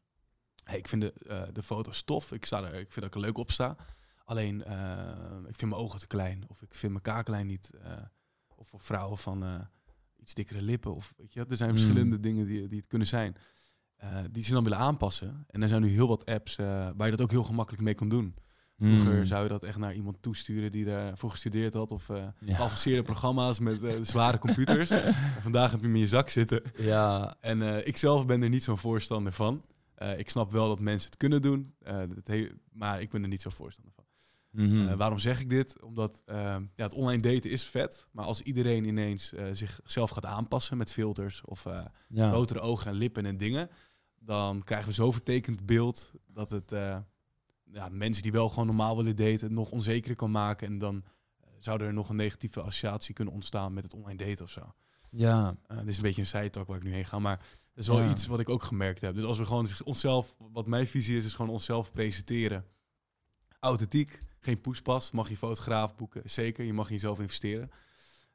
S2: hey, ik vind de, eh de foto's tof, ik, sta er, ik vind dat ik er leuk op sta. Alleen, ik vind mijn ogen te klein. Of ik vind mijn kaaklijn niet. Of voor vrouwen van, eh, iets dikkere lippen. Of weet je, er zijn
S1: Mm.
S2: verschillende dingen die, die het kunnen zijn. eh, die ze dan willen aanpassen. En er zijn nu heel wat apps eh, waar je dat ook heel gemakkelijk mee kan doen. Vroeger
S1: Mm.
S2: zou je dat echt naar iemand toesturen die daarvoor gestudeerd had. Of
S1: Ja.
S2: geavanceerde programma's met zware computers. Vandaag heb je hem in je zak zitten.
S1: Ja,
S2: En eh, ik zelf ben er niet zo'n voorstander van. Ik snap wel dat mensen het kunnen doen. dat maar ik ben er niet zo voorstander van.
S1: Mhm.
S2: Eh, waarom zeg ik dit? Omdat eh, ja, het online daten is vet. Maar als iedereen ineens eh, zichzelf gaat aanpassen met filters of eh,
S1: ja.
S2: grotere ogen en lippen en dingen, dan krijgen we zo vertekend beeld dat het ja, mensen die wel gewoon normaal willen daten nog onzekerder kan maken. En dan zou er nog een negatieve associatie kunnen ontstaan met het online daten of zo.
S1: ja,
S2: dit is een beetje een zijtak waar ik nu heen ga, maar dat is wel
S1: Ja.
S2: iets wat ik ook gemerkt heb. Dus als we gewoon onszelf, wat mijn visie is, is gewoon onszelf presenteren. Authentiek, geen poespas, mag je fotograaf boeken, zeker. Je mag in jezelf investeren.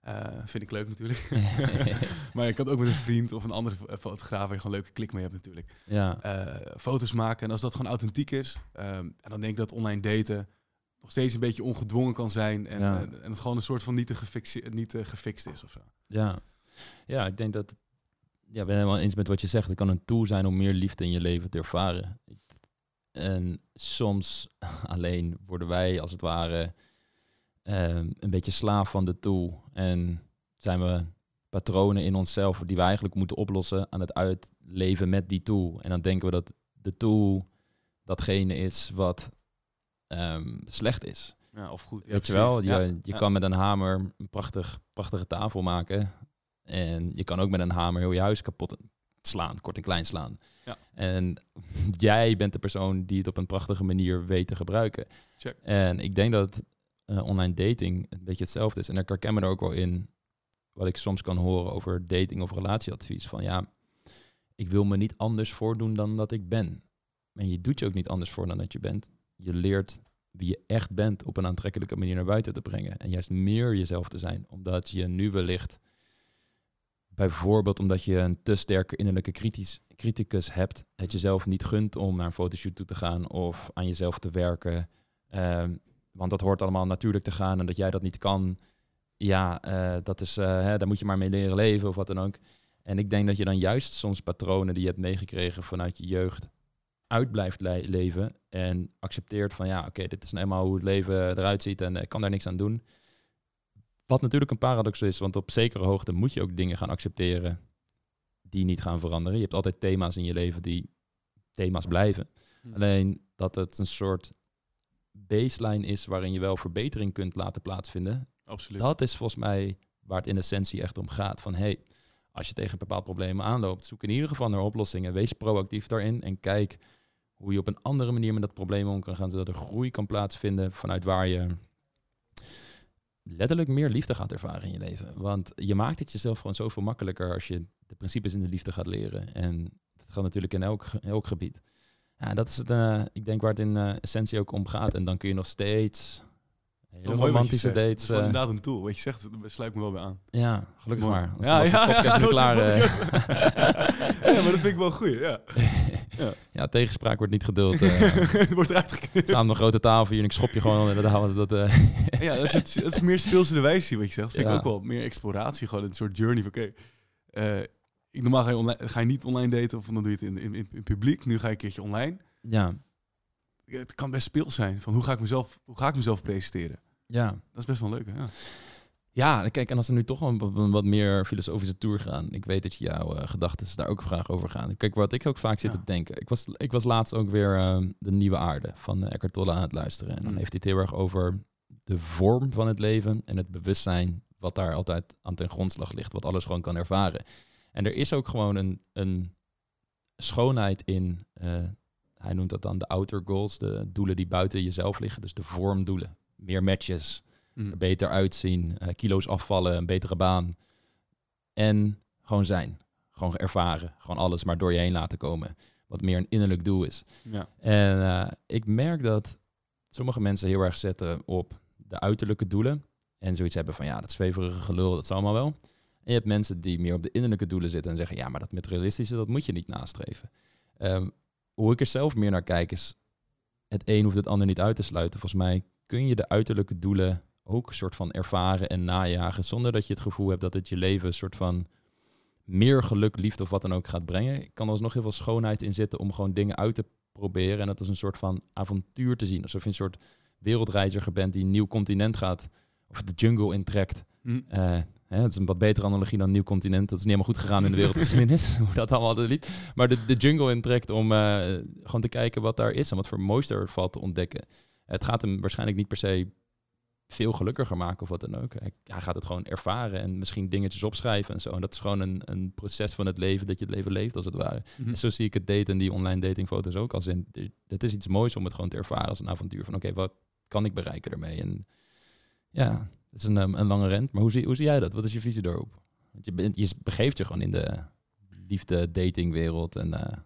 S2: Eh, vind ik leuk natuurlijk. maar je kan het ook met een vriend of een andere fo- fotograaf waar je gewoon een leuke klik mee hebt natuurlijk.
S1: ja.
S2: Eh, foto's maken en als dat gewoon authentiek is, ehm, en dan denk ik dat online daten nog steeds een beetje ongedwongen kan zijn en,
S1: Ja.
S2: en, en het gewoon een soort van niet te, gefixe- niet te gefixt is of zo.
S1: Ja, ja ik denk dat. Ja, ik ben helemaal eens met wat je zegt. Het kan een tool zijn om meer liefde in je leven te ervaren. En soms alleen worden wij als het ware ehm, een beetje slaaf van de tool. En zijn we patronen in onszelf die we eigenlijk moeten oplossen aan het uitleven met die tool. En dan denken we dat de tool datgene is wat ehm, slecht is.
S2: Ja, of goed. Ja,
S1: Weet je
S2: precies.
S1: wel, je,
S2: Ja.
S1: je kan met een hamer een prachtig, prachtige tafel maken. En je kan ook met een hamer heel je huis kapot slaan, kort en klein slaan.
S2: Ja.
S1: En jij bent de persoon die het op een prachtige manier weet te gebruiken.
S2: Check.
S1: En ik denk dat eh, online dating een beetje hetzelfde is. En ik herken me er ook wel in wat ik soms kan horen over dating of relatieadvies. Van ja, ik wil me niet anders voordoen dan dat ik ben. En je doet je ook niet anders voor dan dat je bent. Je leert wie je echt bent op een aantrekkelijke manier naar buiten te brengen. En juist meer jezelf te zijn. Omdat je nu wellicht, bijvoorbeeld omdat je een te sterke innerlijke kritisch, criticus hebt, het jezelf niet gunt om naar een fotoshoot toe te gaan of aan jezelf te werken. Ehm, want dat hoort allemaal natuurlijk te gaan en dat jij dat niet kan. Ja, eh, dat is, eh, hè, daar moet je maar mee leren leven of wat dan ook. En ik denk dat je dan juist soms patronen die je hebt meegekregen vanuit je jeugd uit blijft le- leven en accepteert van ja, oké, dit is nou eenmaal hoe het leven eruit ziet en ik kan daar niks aan doen. Wat natuurlijk een paradox is, want op zekere hoogte moet je ook dingen gaan accepteren die niet gaan veranderen. Je hebt altijd thema's in je leven die thema's blijven.
S2: Hm.
S1: Alleen dat het een soort baseline is waarin je wel verbetering kunt laten plaatsvinden.
S2: Absoluut.
S1: Dat is volgens mij waar het in essentie echt om gaat. Van hey, als je tegen bepaalde problemen aanloopt, zoek in ieder geval naar oplossingen. Wees proactief daarin en kijk hoe je op een andere manier met dat probleem om kan gaan, zodat er groei kan plaatsvinden vanuit waar je letterlijk meer liefde gaat ervaren in je leven. Want je maakt het jezelf gewoon zoveel makkelijker als je de principes in de liefde gaat leren. En dat gaat natuurlijk in elk, elk gebied. Ja, dat is het, eh, ik denk waar het in eh, essentie ook om gaat. En dan kun je nog steeds hele romantische
S2: zegt. Het is
S1: dates. eh,
S2: inderdaad een tool. Wat je zegt, daar sluit me wel bij aan.
S1: ja, gelukkig maar. Als,
S2: Ja, ja, dat
S1: klaar
S2: ja, maar dat vind ik wel goed. Ja.
S1: Ja, tegenspraak wordt niet geduld. eh
S2: Het wordt eruit geknipt.
S1: staan op een grote tafel hier en ik schop je gewoon de halen. Dat, eh,
S2: Ja, dat is, het, dat is meer speelse de wijze wat je zegt. Dat vind
S1: Ja.
S2: ik ook wel meer exploratie. Gewoon een soort journey van oké. eh, ik normaal ga je, online, ga je niet online daten of dan doe je het in, in, in, in publiek. Nu ga je een keertje online.
S1: ja,
S2: Het kan best speels zijn. Van hoe ga ik mezelf, hoe ga ik mezelf presenteren?
S1: ja.
S2: Dat is best wel leuk. Hè? Ja.
S1: Ja, kijk, en als we nu toch een, wat meer filosofische tour gaan. Ik weet dat je jouw eh, gedachten daar ook vragen over gaan. Kijk, wat ik ook vaak zit
S2: Ja.
S1: te denken. Ik was, ik was laatst ook weer eh, De Nieuwe Aarde van uh, Eckhart Tolle aan het luisteren. En dan
S2: Mm.
S1: heeft hij het heel erg over de vorm van het leven en het bewustzijn wat daar altijd aan ten grondslag ligt. Wat alles gewoon kan ervaren. En er is ook gewoon een, een schoonheid in, eh, hij noemt dat dan de outer goals, de doelen die buiten jezelf liggen. Dus de vormdoelen. Meer matches, Er beter uitzien, eh, kilo's afvallen, een betere baan. En gewoon zijn. Gewoon ervaren. Gewoon alles maar door je heen laten komen. Wat meer een innerlijk doel is.
S2: Ja.
S1: En eh, ik merk dat sommige mensen heel erg zetten op de uiterlijke doelen. En zoiets hebben van ja, dat zweverige gelul, dat is allemaal wel. En je hebt mensen die meer op de innerlijke doelen zitten en zeggen ja, maar dat materialistische, dat moet je niet nastreven. Ehm, hoe ik er zelf meer naar kijk is, het een hoeft het ander niet uit te sluiten. Volgens mij kun je de uiterlijke doelen ook een soort van ervaren en najagen, zonder dat je het gevoel hebt dat het je leven een soort van meer geluk, liefde of wat dan ook gaat brengen, kan er alsnog heel veel schoonheid in zitten om gewoon dingen uit te proberen en dat als een soort van avontuur te zien. Alsof je een soort wereldreiziger bent die een nieuw continent gaat of de jungle intrekt. Eh, hè, het is een wat betere analogie dan een nieuw continent. Dat is niet helemaal goed gegaan in de wereldgeschiedenis, hoe dat allemaal liep. Maar de, de jungle intrekt om eh, gewoon te kijken wat daar is en wat voor moois er valt te ontdekken. Het gaat hem waarschijnlijk niet per se veel gelukkiger maken of wat dan ook. Hij, hij gaat het gewoon ervaren en misschien dingetjes opschrijven en zo. En dat is gewoon een, een proces van het leven, dat je het leven leeft als het ware. En zo zie ik het daten en die online datingfoto's ook als in. Het is iets moois om het gewoon te ervaren als een avontuur. Van oké, wat kan ik bereiken ermee? En ja, het is een, um, een lange rent. Maar hoe zie, hoe zie jij dat? Wat is je visie daarop? Want je, bent, je begeeft je gewoon in de liefde, datingwereld en eh,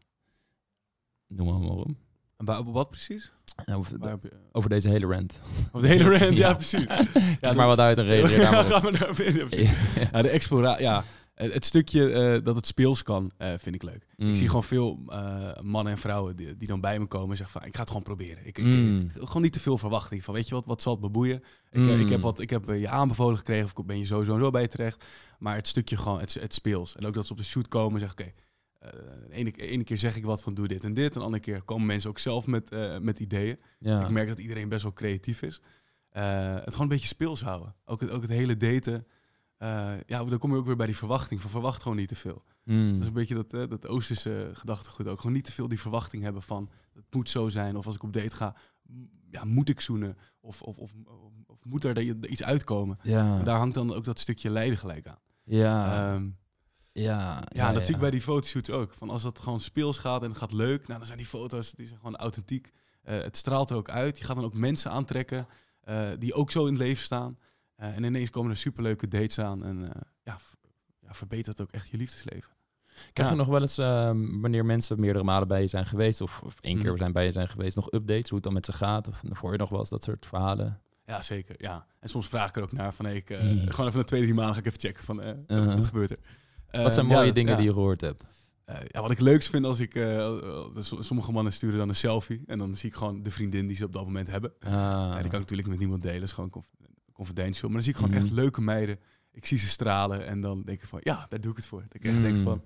S1: noem maar, maar op.
S2: En wat precies?
S1: Ja, Over, over deze hele rant.
S2: Of de hele rant, ja,
S1: Ja.
S2: precies.
S1: Ja, maar wat uit en reageer daar maar op.
S2: Gaan we daar weer in. Ja, de exploratie, ja. Het stukje eh, dat het speels kan, eh, vind ik leuk.
S1: Mm.
S2: Ik zie gewoon veel eh, mannen en vrouwen die, die dan bij me komen en zeggen van, ik ga het gewoon proberen. Ik, ik-
S1: Mm.
S2: ik- gewoon niet te veel verwachting van, weet je wat, wat zal het me boeien? Ik, eh, ik heb,
S1: Mm.
S2: wat, ik heb eh, je aanbevolen gekregen of ben je sowieso en zo bij je terecht. Maar het stukje gewoon, het, het speels. En ook dat ze op de shoot komen en zeggen, oké, eh, de ene, ene keer zeg ik wat van doe dit en dit. En de andere keer komen mensen ook zelf met, eh, met ideeën.
S1: Ja.
S2: Ik merk dat iedereen best wel creatief is. Eh, het gewoon een beetje speels houden. Ook het, ook het hele daten. Eh, ja, dan kom je ook weer bij die verwachting. Van verwacht gewoon niet te veel.
S1: Mm.
S2: Dat is een beetje dat, eh, dat Oosterse gedachtegoed ook. Gewoon niet te veel die verwachting hebben van het moet zo zijn. Of als ik op date ga, ja, moet ik zoenen? Of, of, of, of, moet er iets uitkomen?
S1: ja.
S2: Daar hangt dan ook dat stukje lijden gelijk aan.
S1: ja.
S2: Ehm,
S1: ja.
S2: ja, dat zie ik bij die fotoshoots ook. Van als dat gewoon speels gaat en het gaat leuk, nou, dan zijn die foto's die zijn gewoon authentiek. Eh, het straalt er ook uit. Je gaat dan ook mensen aantrekken eh, die ook zo in het leven staan. Eh, en ineens komen er superleuke dates aan. En eh, ja, ja, verbetert ook echt je liefdesleven.
S1: Krijg je
S2: Ja.
S1: nog wel eens, ehm, wanneer mensen meerdere malen bij je zijn geweest, of, of één keer
S2: Mhm.
S1: zijn bij je zijn geweest, nog updates, hoe het dan met ze gaat? Of voor je nog wel eens dat soort verhalen?
S2: Ja, zeker. Ja. En soms vraag ik er ook naar van, hey, ik, eh,
S1: Hmm.
S2: gewoon even na twee, drie maanden ga ik even checken van, eh,
S1: Uh-huh.
S2: wat gebeurt er.
S1: Wat zijn
S2: Eh,
S1: mooie
S2: ja,
S1: dingen
S2: ja.
S1: die je gehoord hebt?
S2: Eh, ja, wat ik leukst vind als ik... eh, eh, sommige mannen sturen dan een selfie. En dan zie ik gewoon de vriendin die ze op dat moment hebben.
S1: Ah,
S2: Ja, die kan ik natuurlijk met niemand delen. is gewoon conf- confidential. Maar dan zie ik gewoon
S1: Mhm.
S2: echt leuke meiden. Ik zie ze stralen. En dan denk ik van, ja, daar doe ik het voor. Dat ik echt denk
S1: Mm.
S2: van...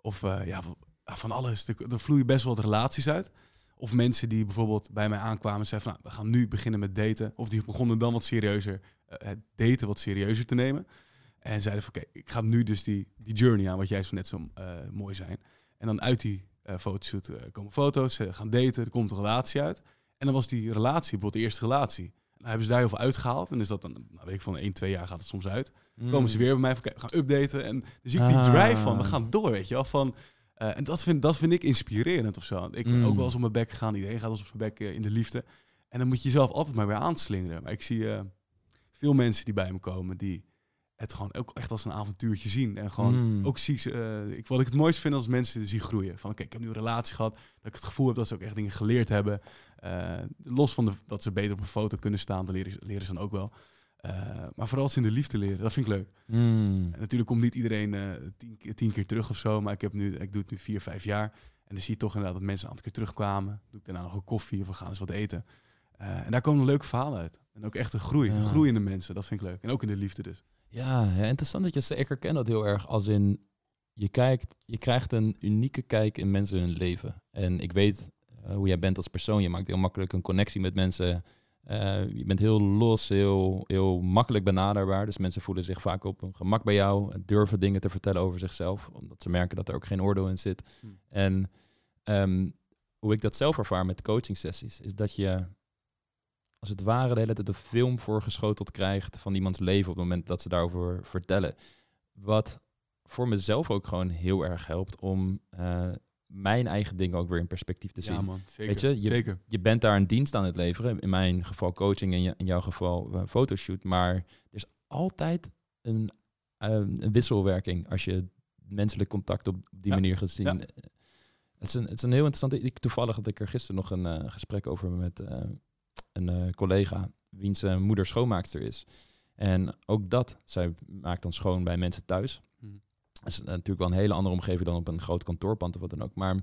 S2: Of ja, van, alles. Er, vloeien best wel wat relaties uit. Of mensen die bijvoorbeeld bij mij aankwamen en zeiden van... Nou, we gaan nu beginnen met daten. Of die begonnen dan wat serieuzer... het daten wat serieuzer te nemen. En zeiden van, oké, ik ga nu dus die, die journey aan... wat jij zo net zo eh, mooi zijn. En dan uit die eh fotoshoot eh, komen foto's. Ze gaan daten, er komt een relatie uit. En dan was die relatie, bijvoorbeeld de eerste relatie. Dan hebben ze daar heel veel uitgehaald. En is dat dan, nou weet ik van 1, 2 jaar gaat het soms uit. Komen ze weer bij mij van, kijk, we gaan updaten. En dan zie ik die.
S1: Ah.
S2: drive van, we gaan door, weet je wel. Van, en dat vind, dat vind ik inspirerend of zo. Ik ben
S1: Mm.
S2: ook wel eens op mijn bek gegaan. Iedereen gaat eens op zijn bek in de liefde. En dan moet je jezelf altijd maar weer aanslingeren. Maar ik zie veel mensen die bij me komen, die het gewoon ook echt als een avontuurtje zien. En gewoon
S1: Mm.
S2: ook zie eh, ik, wat ik het mooiste vind als mensen zie groeien. Van oké, ik heb nu een relatie gehad. Dat ik het gevoel heb dat ze ook echt dingen geleerd hebben. Eh, los van de, dat ze beter op een foto kunnen staan, dat leren, ze- leren ze dan ook wel. Eh, maar vooral ze in de liefde leren, dat vind ik leuk.
S1: Mm.
S2: En natuurlijk komt niet iedereen tien, keer- tien keer terug of zo, maar ik, heb nu, ik doe het nu vier, vijf jaar. En dan zie je toch inderdaad dat mensen een aantal keer terugkwamen. Doe ik daarna nog een koffie of we gaan eens wat eten. En daar komen leuke verhalen uit. En ook echt een groei,
S1: Ja.
S2: een groei in de mensen, dat vind ik leuk. En ook in de liefde dus.
S1: Ja, ja, interessant dat je zegt. Ik herken dat heel erg als in je kijkt, je krijgt een unieke kijk in mensen hun leven. En ik weet eh, hoe jij bent als persoon. Je maakt heel makkelijk een connectie met mensen. Eh, je bent heel los, heel, heel makkelijk benaderbaar. Dus mensen voelen zich vaak op hun gemak bij jou. Durven dingen te vertellen over zichzelf. Omdat ze merken dat er ook geen oordeel in zit.
S2: Hm.
S1: En ehm, hoe ik dat zelf ervaar met coaching sessies, is dat je als het ware de hele tijd een film voorgeschoteld krijgt van iemands leven op het moment dat ze daarover vertellen. Wat voor mezelf ook gewoon heel erg helpt om eh, mijn eigen dingen ook weer in perspectief te zien.
S2: Ja man, zeker.
S1: Weet je, je,
S2: zeker.
S1: je bent daar een dienst aan het leveren. In mijn geval coaching en in jouw geval een fotoshoot. Maar er is altijd een, eh, een wisselwerking als je menselijk contact op die
S2: Ja,
S1: manier gaat zien.
S2: ja.
S1: Het, is een, het is een heel interessant... Ik, toevallig had ik er gisteren nog een eh, gesprek over met eh, een eh, collega... wiens eh, moeder schoonmaakster is. En ook dat, zij maakt dan schoon bij mensen thuis.
S2: Mhm.
S1: Dat is natuurlijk wel een hele andere omgeving dan op een groot kantoorpand of wat dan ook. Maar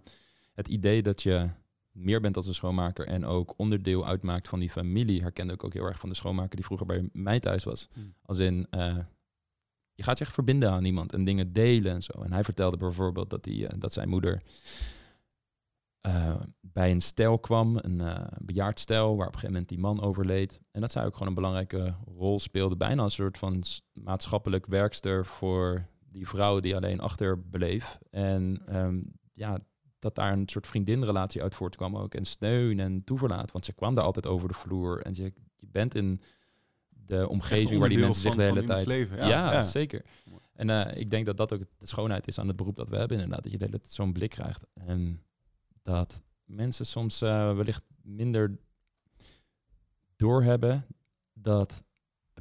S1: het idee dat je meer bent als een schoonmaker en ook onderdeel uitmaakt van die familie, herkende ik ook heel erg van de schoonmaker die vroeger bij mij thuis was.
S2: Hmm.
S1: Als in, eh, je gaat je echt verbinden aan iemand en dingen delen en zo. En hij vertelde bijvoorbeeld dat, hij, eh, dat zijn moeder eh, bij een stel kwam, een uh, bejaard stel, waar op een gegeven moment die man overleed. En dat zij ook gewoon een belangrijke rol speelde, bijna een soort van maatschappelijk werkster voor die vrouw die alleen achterbleef. En ehm, ja, dat daar een soort vriendinrelatie uit voortkwam ook. En steun en toeverlaat. Want ze kwam daar altijd over de vloer. En je, je bent in de omgeving waar die mensen zich de hele tijd...
S2: Leven,
S1: ja, ja, zeker. En uh, ik denk dat dat ook de schoonheid is aan het beroep dat we hebben inderdaad. Dat je de hele tijd zo'n blik krijgt. En dat mensen soms uh, wellicht minder doorhebben dat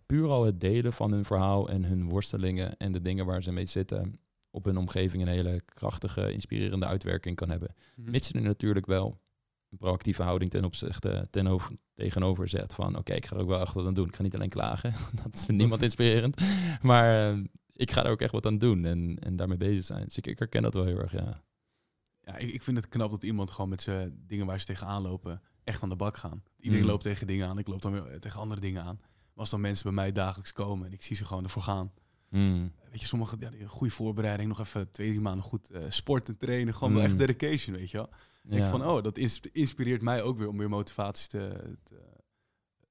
S1: puur al het delen van hun verhaal en hun worstelingen en de dingen waar ze mee zitten op hun omgeving een hele krachtige, inspirerende uitwerking kan hebben. Mm -hmm. Mits je er natuurlijk wel een proactieve houding ten opzichte ten over, tegenover zet van oké, ik ga er ook wel echt wat aan doen. Ik ga niet alleen klagen, dat is niemand inspirerend, maar uh, ik ga er ook echt wat aan doen en, en daarmee bezig zijn. Dus ik, ik herken dat wel heel erg, ja.
S2: Ja, ik, ik vind het knap dat iemand gewoon met zijn dingen waar ze tegenaan lopen echt aan de bak gaan. Iedereen
S1: Mm.
S2: loopt tegen dingen aan, ik loop dan weer tegen andere dingen aan. Maar als dan mensen bij mij dagelijks komen en ik zie ze gewoon ervoor gaan.
S1: Mm.
S2: Weet je, sommige ja, goede voorbereiding, nog even twee, drie maanden goed uh, sporten, trainen. Gewoon wel
S1: Mm.
S2: echt dedication, weet je wel.
S1: Ja.
S2: Ik van, oh, dat ins- inspireert mij ook weer om weer motivatie te... te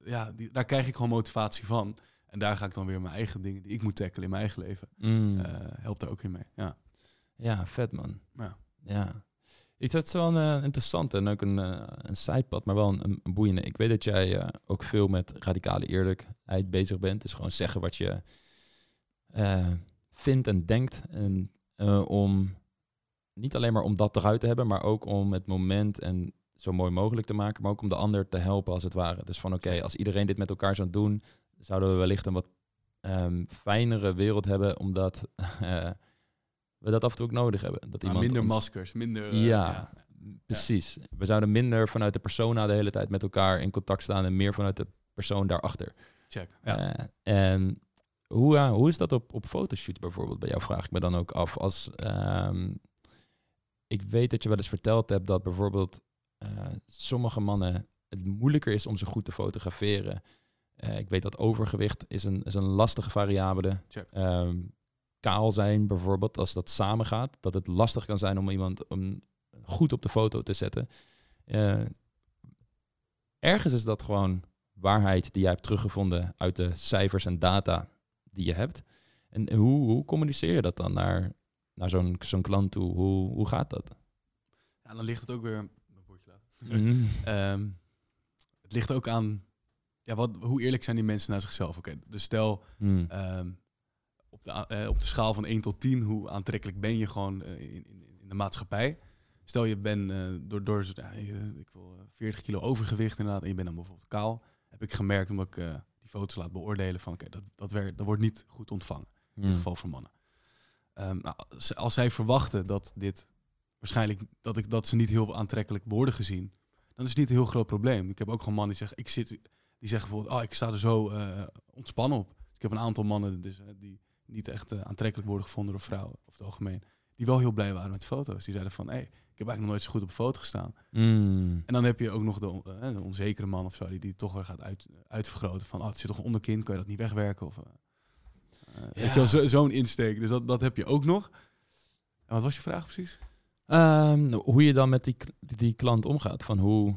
S2: ja, die, daar krijg ik gewoon motivatie van. En daar ga ik dan weer mijn eigen dingen die ik moet tackelen in mijn eigen leven.
S1: Mm.
S2: eh, helpt daar ook in mee. Ja.
S1: Ja, vet man.
S2: Ja.
S1: Ja. Ik vind het wel een eh, interessant en ook een, eh, een zijpad, maar wel een, boeiende. Ik weet dat jij eh, ook veel met radicale eerlijkheid bezig bent. Dus gewoon zeggen wat je vindt en denkt. En om niet alleen maar om dat eruit te hebben, maar ook om het moment en zo mooi mogelijk te maken, maar ook om de ander te helpen als het ware. Dus van oké, als iedereen dit met elkaar zou doen, zouden we wellicht een wat ehm, fijnere wereld hebben, omdat we dat af en toe ook nodig hebben. Dat
S2: Maar
S1: iemand
S2: minder
S1: ons-
S2: maskers, minder... eh,
S1: Ja. Precies. We zouden minder vanuit de persona de hele tijd met elkaar in contact staan en meer vanuit de persoon daarachter.
S2: Check. Ja.
S1: Eh, en hoe, eh, hoe is dat op, op fotoshoots bijvoorbeeld bij jou, vraag ik me dan ook af. Als, ehm, ik weet dat je wel eens verteld hebt dat bijvoorbeeld sommige mannen het moeilijker is om ze goed te fotograferen. Ik weet dat overgewicht is een, is een lastige variabele.
S2: Check.
S1: Ehm, kaal zijn bijvoorbeeld, als dat samengaat, dat het lastig kan zijn om iemand om goed op de foto te zetten. Eh, ergens is dat gewoon waarheid die jij hebt teruggevonden uit de cijfers en data die je hebt. En hoe, hoe communiceer je dat dan naar, naar zo'n zo'n klant toe? Hoe, hoe gaat dat?
S2: Ja, dan ligt het ook weer...
S1: Mm.
S2: Ehm, het ligt ook aan... Ja, wat, hoe eerlijk zijn die mensen naar zichzelf? Oké, dus stel...
S1: Mm.
S2: ehm, op, de, a- eh, op de schaal van 1 tot 10, hoe aantrekkelijk ben je gewoon eh, in, in, in de maatschappij? Stel je bent eh, door, door ik wil eh, 40 kilo overgewicht inderdaad, en je bent dan bijvoorbeeld kaal. Heb ik gemerkt omdat ik die foto's laat beoordelen van oké, dat, dat, dat wordt niet goed ontvangen. In ieder geval voor mannen. Ehm, nou, als, als zij verwachten dat dit waarschijnlijk dat, ik, dat ze niet heel aantrekkelijk worden gezien, dan is het niet een heel groot probleem. Ik heb ook gewoon mannen die zeggen, ik zit, die zeggen bijvoorbeeld, oh, ik sta er zo ontspannen op. Dus ik heb een aantal mannen dus, die niet echt eh, aantrekkelijk worden gevonden door vrouwen, over het algemeen, die wel heel blij waren met foto's. Die zeiden van, hé, hey, ik heb eigenlijk nog nooit zo goed op een foto gestaan.
S1: Mm.
S2: En dan heb je ook nog de, eh, de onzekere man of zo, die, die toch weer gaat uit, uitvergroten van, oh, het zit toch een onderkin, kan je dat niet wegwerken? Of, eh, Weet je wel, zo- zo'n insteek. Dus dat, dat heb je ook nog. En wat was je vraag precies?
S1: Ehm, hoe je dan met die, die klant omgaat. Van hoe,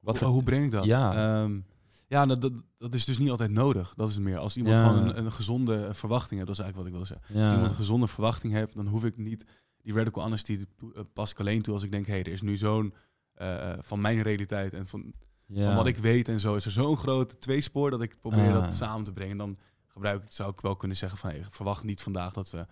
S1: wat
S2: hoe,
S1: voor,
S2: hoe breng ik dat?
S1: Ja.
S2: Ehm, ja, dat, dat, is dus niet altijd nodig. Dat is het meer. Als iemand
S1: Ja.
S2: gewoon een, een gezonde verwachting heeft, dat is eigenlijk wat ik wilde zeggen. Als iemand een gezonde verwachting heeft, dan hoef ik niet die radical honesty eh, pas ik alleen toe als ik denk, hé, hey, er is nu zo'n eh, eh, van mijn realiteit en van,
S1: ja.
S2: van wat ik weet en zo is er zo'n groot tweespoor dat ik probeer
S1: Ah.
S2: dat samen te brengen. Dan gebruik ik, zou ik wel kunnen zeggen van, hey, verwacht niet vandaag dat we...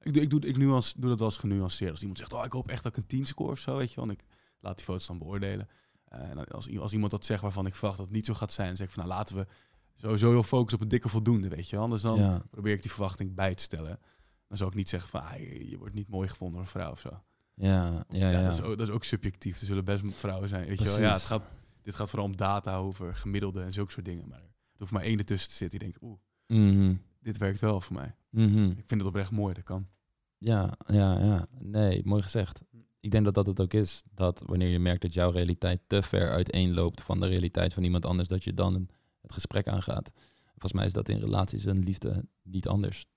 S2: Ik, doe, ik, doe, ik nuance, doe dat wel eens genuanceerd. Als iemand zegt, oh, ik hoop echt dat ik een 10 score of zo, weet je wel. En ik laat die foto's dan beoordelen. Eh, en als, als iemand dat zegt waarvan ik verwacht dat het niet zo gaat zijn, dan zeg ik van, nou, laten we sowieso heel focussen op een dikke voldoende, weet je wel. Anders dan
S1: ja.
S2: probeer ik die verwachting bij te stellen. Dan zou ik niet zeggen van, ah, je, je wordt niet mooi gevonden door een vrouw of zo.
S1: Ja, ja, ja.
S2: Dat, is ook, dat is ook subjectief. Er zullen best vrouwen zijn, weet je wel. Ja, het gaat, dit gaat vooral om data over gemiddelde en zulke soort dingen. Maar er hoeft maar één ertussen te zitten die denkt, oeh,
S1: Mhm.
S2: dit werkt wel voor mij.
S1: Mhm.
S2: Ik vind het oprecht mooi, dat kan.
S1: Ja, ja, ja. Nee, mooi gezegd. Ik denk dat dat het ook is. Dat wanneer je merkt dat jouw realiteit te ver uiteenloopt van de realiteit van iemand anders, dat je dan het gesprek aangaat. Volgens mij is dat in relaties en liefde niet anders.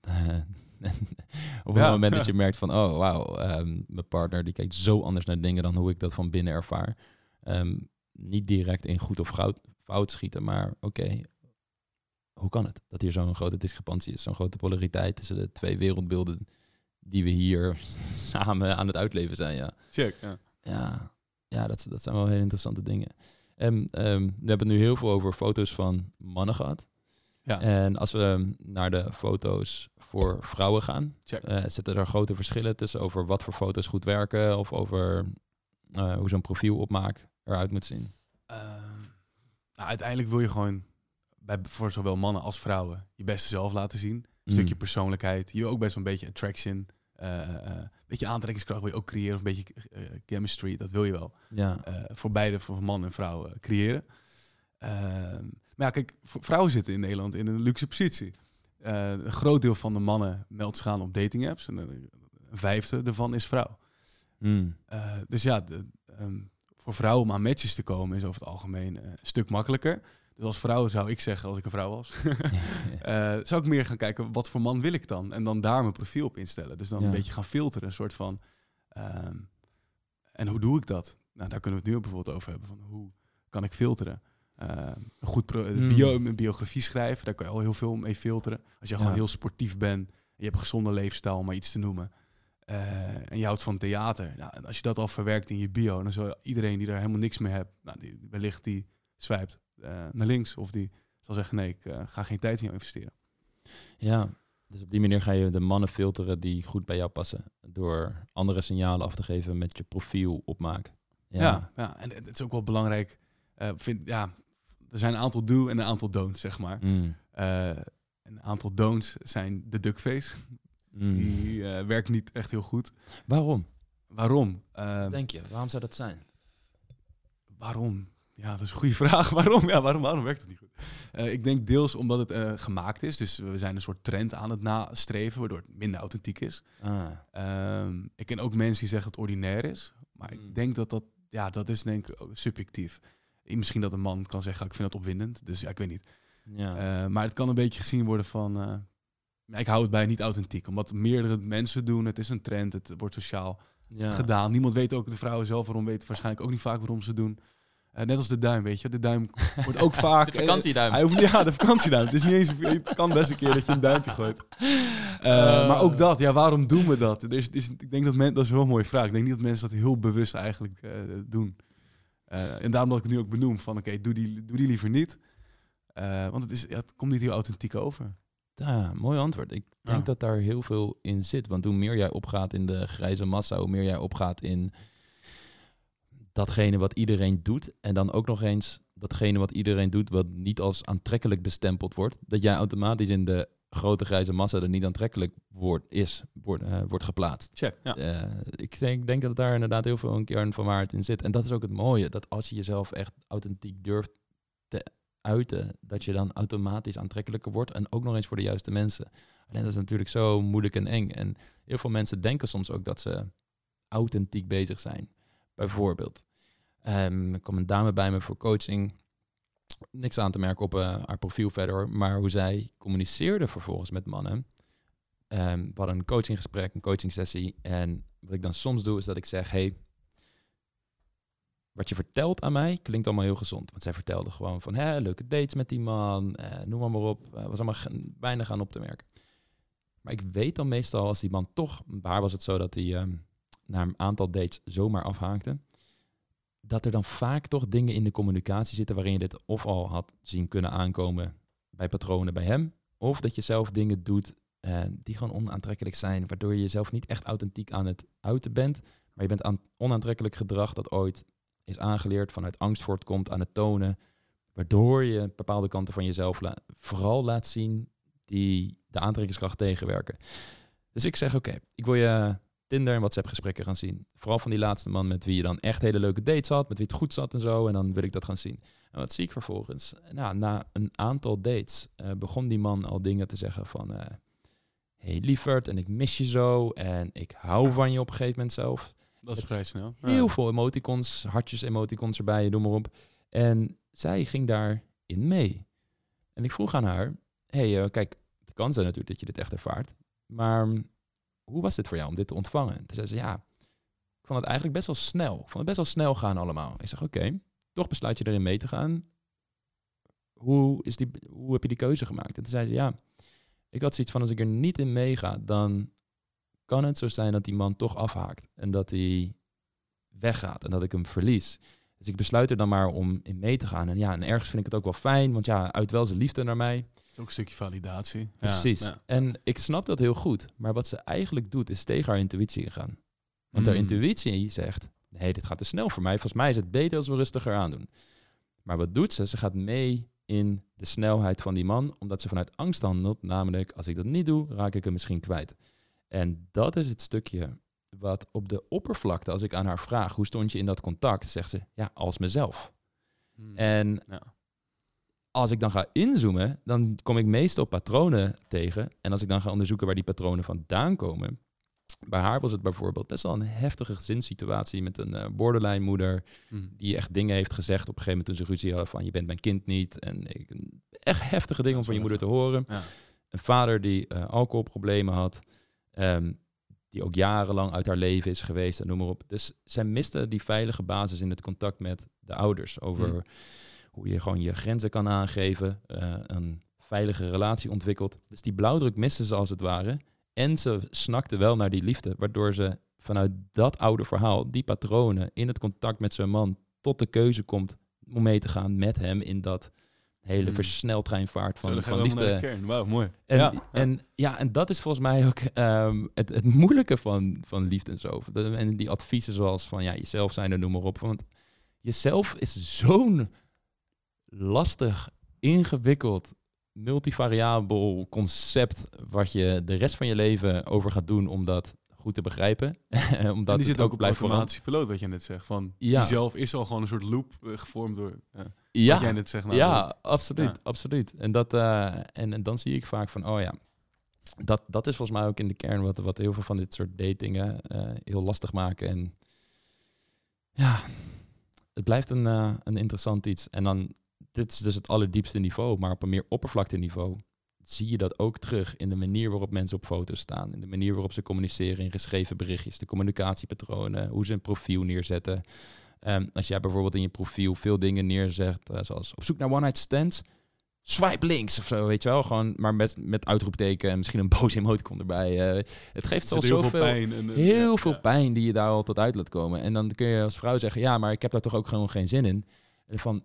S1: Op
S2: Ja.
S1: het moment dat je merkt van, oh wauw, ehm, mijn partner die kijkt zo anders naar dingen dan hoe ik dat van binnen ervaar. Ehm, niet direct in goed of goud, fout schieten, maar oké, hoe kan het dat hier zo'n grote discrepantie is, zo'n grote polariteit tussen de twee wereldbeelden die we hier samen aan het uitleven zijn, ja.
S2: Check. Ja.
S1: Ja, ja dat, dat zijn wel hele interessante dingen. En ehm, we hebben het nu heel veel over foto's van mannen gehad.
S2: Ja.
S1: En als we naar de foto's voor vrouwen gaan, eh, zitten er grote verschillen tussen over wat voor foto's goed werken of over eh, hoe zo'n profielopmaak eruit moet zien.
S2: Ehm, nou, uiteindelijk wil je gewoon bij, voor zowel mannen als vrouwen je beste zelf laten zien. Een
S1: Mm.
S2: stukje persoonlijkheid. Je wil ook best wel een beetje attraction. eh, eh, een beetje aantrekkingskracht wil je ook creëren. Of een beetje eh, chemistry, dat wil je wel.
S1: Ja,
S2: eh, voor beide, voor man en vrouw, eh, creëren. Ehm, maar ja, kijk, vrouwen zitten in Nederland in een luxe positie. Eh, een groot deel van de mannen meldt zich aan op dating apps. En eh, een vijfde ervan is vrouw.
S1: Mm.
S2: Eh, dus ja, de, ehm, voor vrouwen om aan matches te komen is over het algemeen eh, een stuk makkelijker. Dus als vrouw zou ik zeggen, als ik een vrouw was, eh, zou ik meer gaan kijken, wat voor man wil ik dan? En dan daar mijn profiel op instellen. Dus dan
S1: Ja.
S2: een beetje gaan filteren, een soort van... ehm, en hoe doe ik dat? Nou, daar kunnen we het nu bijvoorbeeld over hebben. Van hoe kan ik filteren? Ehm, een goed
S1: Hmm.
S2: bio, een biografie schrijven, daar kan je al heel veel mee filteren. Als je gewoon heel sportief bent, en je hebt een gezonde leefstijl, om maar iets te noemen. eh, en je houdt van theater. Nou, en als je dat al verwerkt in je bio, dan zal iedereen die daar helemaal niks mee heeft, nou, die, wellicht die eh, naar links. Of die zal zeggen, nee, ik eh, ga geen tijd in jou investeren.
S1: ja, dus op die manier ga je de mannen filteren die goed bij jou passen. Door andere signalen af te geven met je profielopmaak.
S2: Ja, ja, en het is ook wel belangrijk. eh vind, ja, er zijn een aantal do en een aantal don'ts, zeg maar.
S1: Mm.
S2: Eh, een aantal don'ts zijn de duckface.
S1: Mm.
S2: Die eh, werkt niet echt heel goed.
S1: Waarom?
S2: Waarom? Eh,
S1: Denk je? Waarom zou dat zijn?
S2: waarom? Ja, dat is een goede vraag. waarom? Ja, waarom, waarom werkt het niet goed? Eh, ik denk deels omdat het eh, gemaakt is. Dus we zijn een soort trend aan het nastreven, waardoor het minder authentiek is.
S1: Ah,
S2: Ehm, ik ken ook mensen die zeggen dat het ordinair is. Maar ik denk dat dat, ja, dat is denk ik subjectief. Misschien dat een man kan zeggen, ik vind dat opwindend. Dus ja, ik weet niet.
S1: ja.
S2: Eh, maar het kan een beetje gezien worden van, ik hou het bij niet authentiek. Omdat meerdere mensen doen, het is een trend, het wordt sociaal
S1: ja.
S2: gedaan. Niemand weet ook, de vrouwen zelf waarom weten waarschijnlijk ook niet vaak waarom ze doen. Eh, net als de duim, weet je. De duim wordt ook vaak...
S1: De vakantieduim.
S2: Hij hoeft niet, ja, de vakantieduim. Het is niet eens, het kan best een keer dat je een duimpje gooit. Eh. Maar ook dat, ja, waarom doen we dat? Dus, dus ik denk dat men, dat is wel een mooie vraag. Ik denk niet dat mensen dat heel bewust eigenlijk eh, doen. Eh, en daarom dat ik het nu ook benoem van, oké, doe, die, doe die liever niet. Eh, want het, is, ja, het komt niet heel authentiek over.
S1: Ja, mooi antwoord. Ik denk
S2: Ja.
S1: dat daar heel veel in zit. Want hoe meer jij opgaat in de grijze massa, hoe meer jij opgaat in datgene wat iedereen doet. En dan ook nog eens datgene wat iedereen doet, wat niet als aantrekkelijk bestempeld wordt. Dat jij automatisch in de grote grijze massa er niet aantrekkelijk wordt, is, wordt, eh, wordt geplaatst.
S2: Check, ja.
S1: Eh, ik denk, denk dat daar inderdaad heel veel een kern van waarheid in zit. En dat is ook het mooie, dat als je jezelf echt authentiek durft te uiten, dat je dan automatisch aantrekkelijker wordt en ook nog eens voor de juiste mensen. Alleen dat is natuurlijk zo moeilijk en eng. En heel veel mensen denken soms ook dat ze authentiek bezig zijn. Bijvoorbeeld, ehm, er kwam een dame bij me voor coaching. Niks aan te merken op eh, haar profiel verder, maar hoe zij communiceerde vervolgens met mannen. Ehm, we hadden een coachinggesprek, een coachingsessie. En wat ik dan soms doe, is dat ik zeg: Hey, wat je vertelt aan mij klinkt allemaal heel gezond. Want zij vertelde gewoon van hè, leuke dates met die man, eh, noem maar, maar op. Eh, was allemaal weinig aan op te merken. Maar ik weet dan meestal als die man toch, waar was het zo dat hij ehm, na een aantal dates zomaar afhaakte, dat er dan vaak toch dingen in de communicatie zitten waarin je dit of al had zien kunnen aankomen bij patronen bij hem, of dat je zelf dingen doet eh, die gewoon onaantrekkelijk zijn, waardoor je jezelf niet echt authentiek aan het uiten bent, maar je bent aan onaantrekkelijk gedrag dat ooit is aangeleerd vanuit angst voortkomt aan het tonen, waardoor je bepaalde kanten van jezelf vooral laat zien die de aantrekkingskracht tegenwerken. Dus ik zeg, oké, ik wil je Tinder en WhatsApp gesprekken gaan zien. Vooral van die laatste man met wie je dan echt hele leuke dates had, met wie het goed zat en zo. En dan wil ik dat gaan zien. En wat zie ik vervolgens? Nou, na een aantal dates eh, begon die man al dingen te zeggen van... eh hey lieverd, en ik mis je zo. En ik hou van je op een gegeven moment zelf.
S2: Dat is vrij snel.
S1: Heel veel emoticons, hartjes emoticons erbij, noem maar op. En zij ging daarin mee. En ik vroeg aan haar, hey, eh, kijk, het kan zijn natuurlijk dat je dit echt ervaart. Maar hoe was dit voor jou om dit te ontvangen? Toen zei ze, ja, ik vond het eigenlijk best wel snel. Ik vond het best wel snel gaan allemaal. Ik zeg, oké, toch besluit je erin mee te gaan. Hoe, is die, hoe heb je die keuze gemaakt? En toen zei ze, ja, ik had zoiets van, als ik er niet in meega, dan kan het zo zijn dat die man toch afhaakt. En dat hij weggaat en dat ik hem verlies. Dus ik besluit er dan maar om in mee te gaan. En ja, en ergens vind ik het ook wel fijn, want ja, uit wel zijn liefde naar mij.
S2: Ook een stukje validatie.
S1: Precies.
S2: Ja, ja.
S1: En ik snap dat heel goed. Maar wat ze eigenlijk doet, is tegen haar intuïtie ingaan. Want haar
S2: Mm.
S1: intuïtie zegt, nee, dit gaat te snel voor mij. Volgens mij is het beter als we rustiger aandoen. Maar wat doet ze? Ze gaat mee in de snelheid van die man, omdat ze vanuit angst handelt. Namelijk, als ik dat niet doe, raak ik hem misschien kwijt. En dat is het stukje wat op de oppervlakte, als ik aan haar vraag, hoe stond je in dat contact, zegt ze, ja, als mezelf.
S2: Mm.
S1: En
S2: Ja.
S1: Als ik dan ga inzoomen, dan kom ik meestal patronen tegen. En als ik dan ga onderzoeken waar die patronen vandaan komen. Bij haar was het bijvoorbeeld best wel een heftige gezinssituatie met een eh, borderline moeder.
S2: Mm.
S1: Die echt dingen heeft gezegd op een gegeven moment toen ze ruzie hadden van je bent mijn kind niet. En ik, echt heftige dingen om van je moeder te horen.
S2: Ja.
S1: Een vader die eh, alcoholproblemen had. ehm, die ook jarenlang uit haar leven is geweest en noem maar op. Dus zij miste die veilige basis in het contact met de ouders. Over
S2: Mm.
S1: Hoe je gewoon je grenzen kan aangeven. eh, een veilige relatie ontwikkelt. Dus die blauwdruk miste ze als het ware. En ze snakte wel naar die liefde. Waardoor ze vanuit dat oude verhaal, die patronen in het contact met zijn man, tot de keuze komt om mee te gaan met hem in dat hele
S2: Mm.
S1: versneltreinvaart van, van liefde.
S2: Wauw, mooi.
S1: En
S2: ja.
S1: En, ja, en dat is volgens mij ook ehm, het, het moeilijke van, van liefde en zo. En die adviezen zoals van ja, jezelf zijn en noem maar op. Want jezelf is zo'n lastig, ingewikkeld, multivariabel concept... wat je de rest van je leven over gaat doen om dat goed te begrijpen. Omdat
S2: en die zit ook op
S1: blijft veranderen.
S2: automatische piloot, wat je net zegt. Van,
S1: Ja.
S2: Jezelf is al gewoon een soort loop eh, gevormd door ja,
S1: Ja,
S2: wat jij net zegt. nou,
S1: ja, absoluut,
S2: Ja.
S1: absoluut. En, dat, eh, en, en dan zie ik vaak van, oh ja, dat, dat is volgens mij ook in de kern wat, wat heel veel van dit soort datingen eh, heel lastig maken. En ja, het blijft een, eh, een interessant iets. En dan, dit is dus het allerdiepste niveau, maar op een meer oppervlakte niveau zie je dat ook terug in de manier waarop mensen op foto's staan. In de manier waarop ze communiceren in geschreven berichtjes, de communicatiepatronen, hoe ze een profiel neerzetten. Ehm, als jij bijvoorbeeld in je profiel veel dingen neerzet, eh, zoals op zoek naar one-night stands, swipe links of zo, weet je wel. Gewoon, maar met, met uitroepteken en misschien een boze emoticon erbij. eh, het geeft al
S2: veel
S1: zoveel
S2: pijn. En, eh,
S1: heel
S2: ja,
S1: veel
S2: ja.
S1: pijn die je daar al tot uit laat komen. En dan kun je als vrouw zeggen, ja, maar ik heb daar toch ook gewoon geen zin in. En van,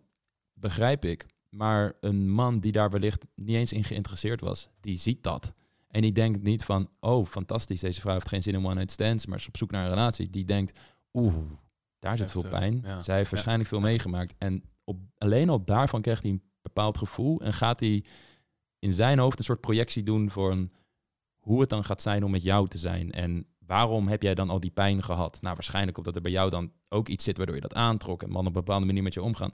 S1: begrijp ik. Maar een man die daar wellicht niet eens in geïnteresseerd was, die ziet dat. En die denkt niet van, oh, fantastisch, deze vrouw heeft geen zin in one-night stands, maar is op zoek naar een relatie. Die denkt, oeh, daar zit veel
S2: Heftig,
S1: pijn.
S2: ja.
S1: Zij heeft waarschijnlijk veel meegemaakt. En op, alleen al daarvan krijgt hij een bepaald gevoel en gaat hij in zijn hoofd een soort projectie doen voor een, hoe het dan gaat zijn om met jou te zijn. En waarom heb jij dan al die pijn gehad? Nou, waarschijnlijk omdat er bij jou dan ook iets zit waardoor je dat aantrok en mannen op een bepaalde manier met je omgaan.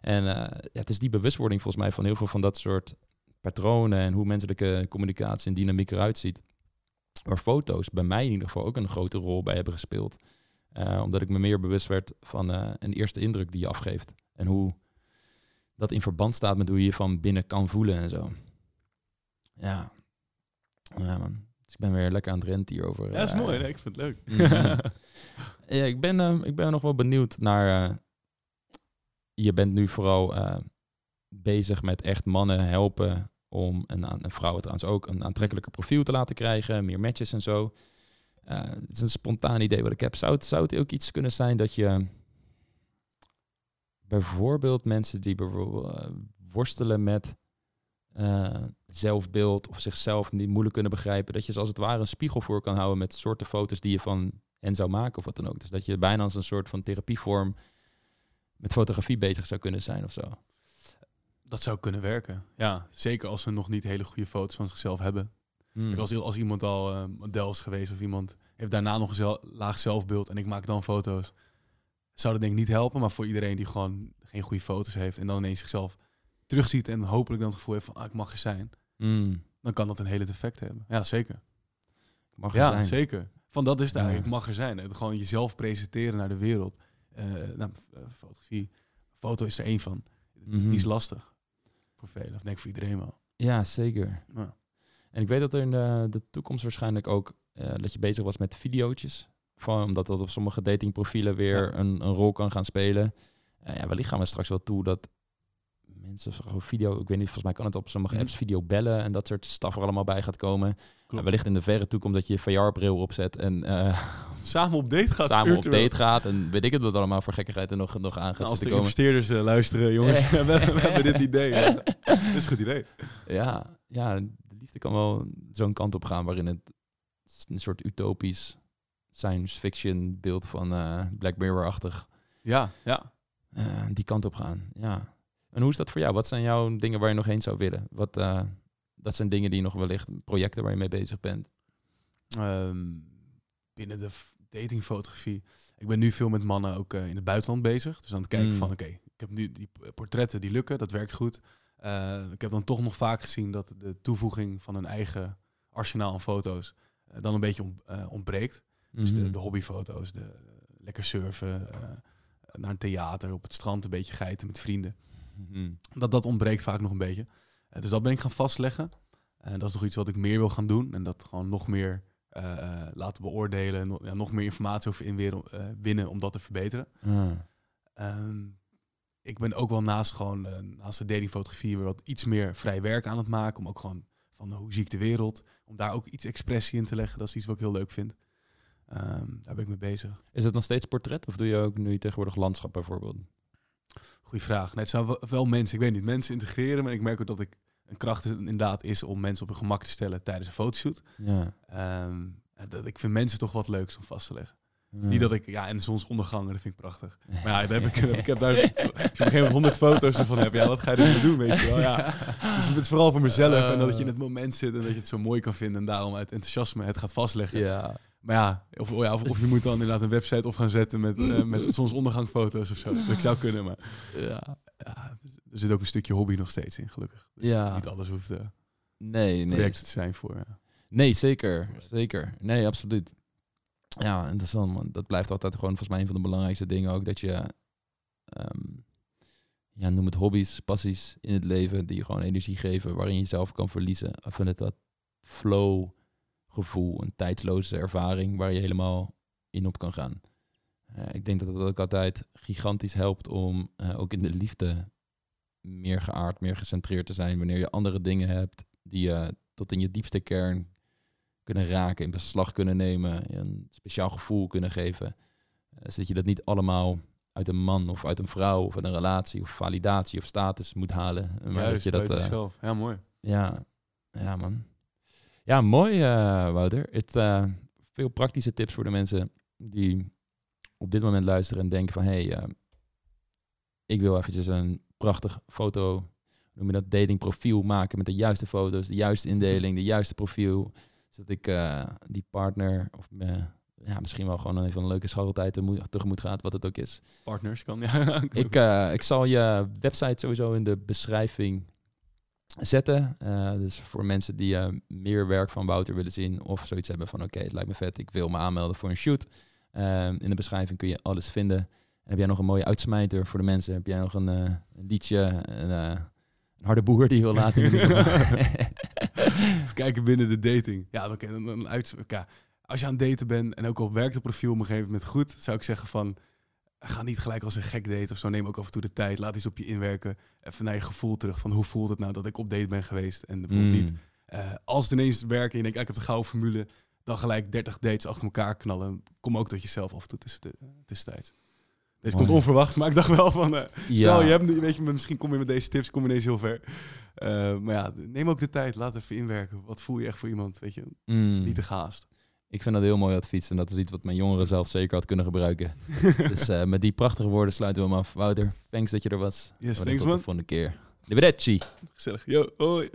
S1: En eh, ja, het is die bewustwording volgens mij van heel veel van dat soort patronen en hoe menselijke communicatie en dynamiek eruit ziet. Waar foto's bij mij in ieder geval ook een grote rol bij hebben gespeeld. Eh, omdat ik me meer bewust werd van eh, een eerste indruk die je afgeeft. En hoe dat in verband staat met hoe je je van binnen kan voelen en zo. Ja. Ja, man. Dus ik ben weer lekker aan het renten hierover.
S2: Ja, dat is
S1: eh,
S2: mooi. Nee, ik vind het leuk.
S1: Mhm. Ja, ik ben, eh, ik ben nog wel benieuwd naar. eh, je bent nu vooral bezig met echt mannen helpen om, en, aan- en vrouwen trouwens ook, een aantrekkelijker profiel te laten krijgen, meer matches en zo. Het is een spontaan idee wat ik heb. Zou het, zou het ook iets kunnen zijn dat je bijvoorbeeld mensen die bijvoorbeeld worstelen met eh, zelfbeeld of zichzelf niet moeilijk kunnen begrijpen, dat je ze als het ware een spiegel voor kan houden met soorten foto's die je van hen zou maken of wat dan ook. Dus dat je bijna als een soort van therapievorm met fotografie bezig zou kunnen zijn of zo.
S2: Dat zou kunnen werken. Ja, zeker als ze nog niet hele goede foto's van zichzelf hebben.
S1: Hmm.
S2: Als, als iemand al eh, model is geweest of iemand heeft daarna nog een zel- laag zelfbeeld en ik maak dan foto's, zou dat denk ik niet helpen. Maar voor iedereen die gewoon geen goede foto's heeft en dan ineens zichzelf terugziet en hopelijk dan het gevoel heeft van ah, ik mag er zijn,
S1: Hmm.
S2: dan kan dat een hele effect hebben. Ja, zeker.
S1: Mag er
S2: Ja,
S1: zijn.
S2: zeker. Van dat is het
S1: Ja.
S2: eigenlijk. Het mag er zijn. Het gewoon jezelf presenteren naar de wereld. Eh nou, eh, fotografie, foto is er één van. Het is
S1: Mhm.
S2: lastig voor velen, of denk ik voor iedereen wel.
S1: Ja, zeker.
S2: Ja.
S1: En ik weet dat er in de, de toekomst waarschijnlijk ook eh, dat je bezig was met videootjes. Van, omdat dat op sommige datingprofielen weer
S2: Ja.
S1: een, een rol kan gaan spelen. Ja, wellicht gaan we straks wel toe dat mensen gewoon video, ik weet niet, volgens mij kan het op sommige
S2: Mhm.
S1: apps video bellen en dat soort staf er allemaal bij gaat komen.
S2: Klopt.
S1: En wellicht in de verre toekomst dat je VR-bril opzet en eh,
S2: Samen op date gaat.
S1: samen op date gaat en weet ik het wat allemaal voor gekkigheid er nog, nog aan gaat
S2: Nou, als de
S1: komen.
S2: investeerders eh, luisteren, jongens, we, hebben, we hebben dit idee. Ja. Dat is een goed idee.
S1: Ja, ja, de liefde kan wel zo'n kant op gaan waarin het een soort utopisch science fiction beeld van eh, Black Mirror-achtig
S2: Ja, ja.
S1: die kant op gaan. Ja. En hoe is dat voor jou? Wat zijn jouw dingen waar je nog heen zou willen? Wat, eh, dat zijn dingen die nog wellicht, projecten waar je mee bezig bent.
S2: Ehm, binnen de datingfotografie. Ik ben nu veel met mannen ook eh, in het buitenland bezig. Dus aan het kijken
S1: Mm.
S2: van, oké, ik heb nu die portretten die lukken, dat werkt goed. Eh, ik heb dan toch nog vaak gezien dat de toevoeging van een eigen arsenaal aan foto's dan een beetje ont- ontbreekt. Dus de,
S1: Mhm.
S2: de hobbyfoto's, de lekker surfen, naar een theater, op het strand een beetje geiten met vrienden.
S1: Mhm.
S2: Dat, dat ontbreekt vaak nog een beetje. Eh, dus dat ben ik gaan vastleggen. En dat is nog iets wat ik meer wil gaan doen. En dat gewoon nog meer eh, eh, laten beoordelen. Nog, ja, nog meer informatie over inweren, eh, winnen om dat te verbeteren. Ehm, ik ben ook wel naast, gewoon, eh, naast de datingfotografie weer wat iets meer vrij werk aan het maken. Om ook gewoon van eh, hoe zie ik de wereld. Om daar ook iets expressie in te leggen. Dat is iets wat ik heel leuk vind. Ehm, daar ben ik mee bezig.
S1: Is het nog steeds portret of doe je ook nu tegenwoordig landschap bijvoorbeeld?
S2: Goeie vraag. Nee, het zijn wel, mensen, ik weet niet, mensen integreren. Maar ik merk ook dat ik een kracht inderdaad is om mensen op hun gemak te stellen tijdens een fotoshoot.
S1: Ja.
S2: Ehm, dat, ik vind mensen toch wat leuks om vast te leggen.
S1: Ja.
S2: Niet dat ik, ja, en zonsondergangen, dat vind ik prachtig. Maar ja, daar heb ik, ik heb daar, als je op een gegeven moment honderd foto's ervan hebt, ja, wat ga je ermee doen, weet je wel. Ja. Dus het is vooral voor mezelf en dat je in het moment zit en dat je het zo mooi kan vinden en daarom uit enthousiasme het gaat vastleggen.
S1: Ja.
S2: Maar ja, of, oh ja, of, of je moet dan inderdaad een website op gaan zetten met, eh met zonsondergangfoto's of zo. Dat zou kunnen, maar
S1: ja.
S2: ja, er zit ook een stukje hobby nog steeds in, gelukkig. Dus
S1: Ja.
S2: niet alles hoeft eh
S1: Nee, nee.
S2: projecten te zijn voor... ja.
S1: Nee, zeker. Zeker. Nee, absoluut. Ja, wel, man, dat blijft altijd gewoon volgens mij een van de belangrijkste dingen ook. Dat je, ehm, ja, noem het hobby's, passies in het leven die je gewoon energie geven, waarin je jezelf kan verliezen. Ik vind het dat flow gevoel, een tijdsloze ervaring waar je helemaal in op kan gaan. Eh, ik denk dat dat ook altijd gigantisch helpt om eh, ook in de liefde meer geaard, meer gecentreerd te zijn. Wanneer je andere dingen hebt die je tot in je diepste kern kunnen raken, in beslag kunnen nemen, een speciaal gevoel kunnen geven. Eh, zodat je dat niet allemaal uit een man of uit een vrouw of uit een relatie of validatie of status moet halen. Maar dat je dat,
S2: jezelf. Ja, mooi.
S1: ja, ja man. Ja, mooi eh, Wouter. Het, eh, veel praktische tips voor de mensen die op dit moment luisteren en denken van... hé, hey, eh, ik wil eventjes een prachtig foto, noem je dat, datingprofiel maken met de juiste foto's, de juiste indeling, de juiste profiel. Zodat ik die partner of ja, misschien wel gewoon even een leuke scharreltijd tegemoet, gaat, wat het ook is.
S2: Partners kan, ja.
S1: Ik, ik zal je website sowieso in de beschrijving zetten. Eh, dus voor mensen die eh, meer werk van Wouter willen zien of zoiets hebben van oké, het lijkt me vet, ik wil me aanmelden voor een shoot. Eh, in de beschrijving kun je alles vinden. En heb jij nog een mooie uitsmijter voor de mensen? Heb jij nog een, eh, een liedje, een, een harde boer die je wil laten?
S2: Even kijken binnen de dating. Ja, oké, dan, dan uit, oké. Als je aan het daten bent en ook al werkt het profiel op een gegeven moment goed, zou ik zeggen van, ga niet gelijk als een gek daten of zo. Neem ook af en toe de tijd, laat iets op je inwerken. Even naar je gevoel terug van hoe voelt het nou dat ik op date ben geweest en bijvoorbeeld niet.
S1: Mm.
S2: Eh, als het ineens werkt en je denkt, ah, ik heb de gouden formule, dan gelijk 30 dates achter elkaar knallen. Kom ook tot jezelf af en toe tussen de, tussentijds. Deze
S1: Mooi.
S2: komt onverwacht, maar ik dacht wel van, eh,
S1: Ja.
S2: Stel, je hebt, nu- weet je, misschien kom je met deze tips, kom je ineens heel ver. Eh, maar ja, neem ook de tijd, laat even inwerken. Wat voel je echt voor iemand, weet je?
S1: Mm.
S2: Niet te gehaast.
S1: Ik vind dat heel mooi advies en dat is iets wat mijn jongeren zelf zeker had kunnen gebruiken. dus eh, met die prachtige woorden sluiten we hem af. Wouter, thanks dat je er was.
S2: Yes, thanks
S1: tot
S2: man.
S1: de volgende keer.
S2: Gezellig. Yo, hoi.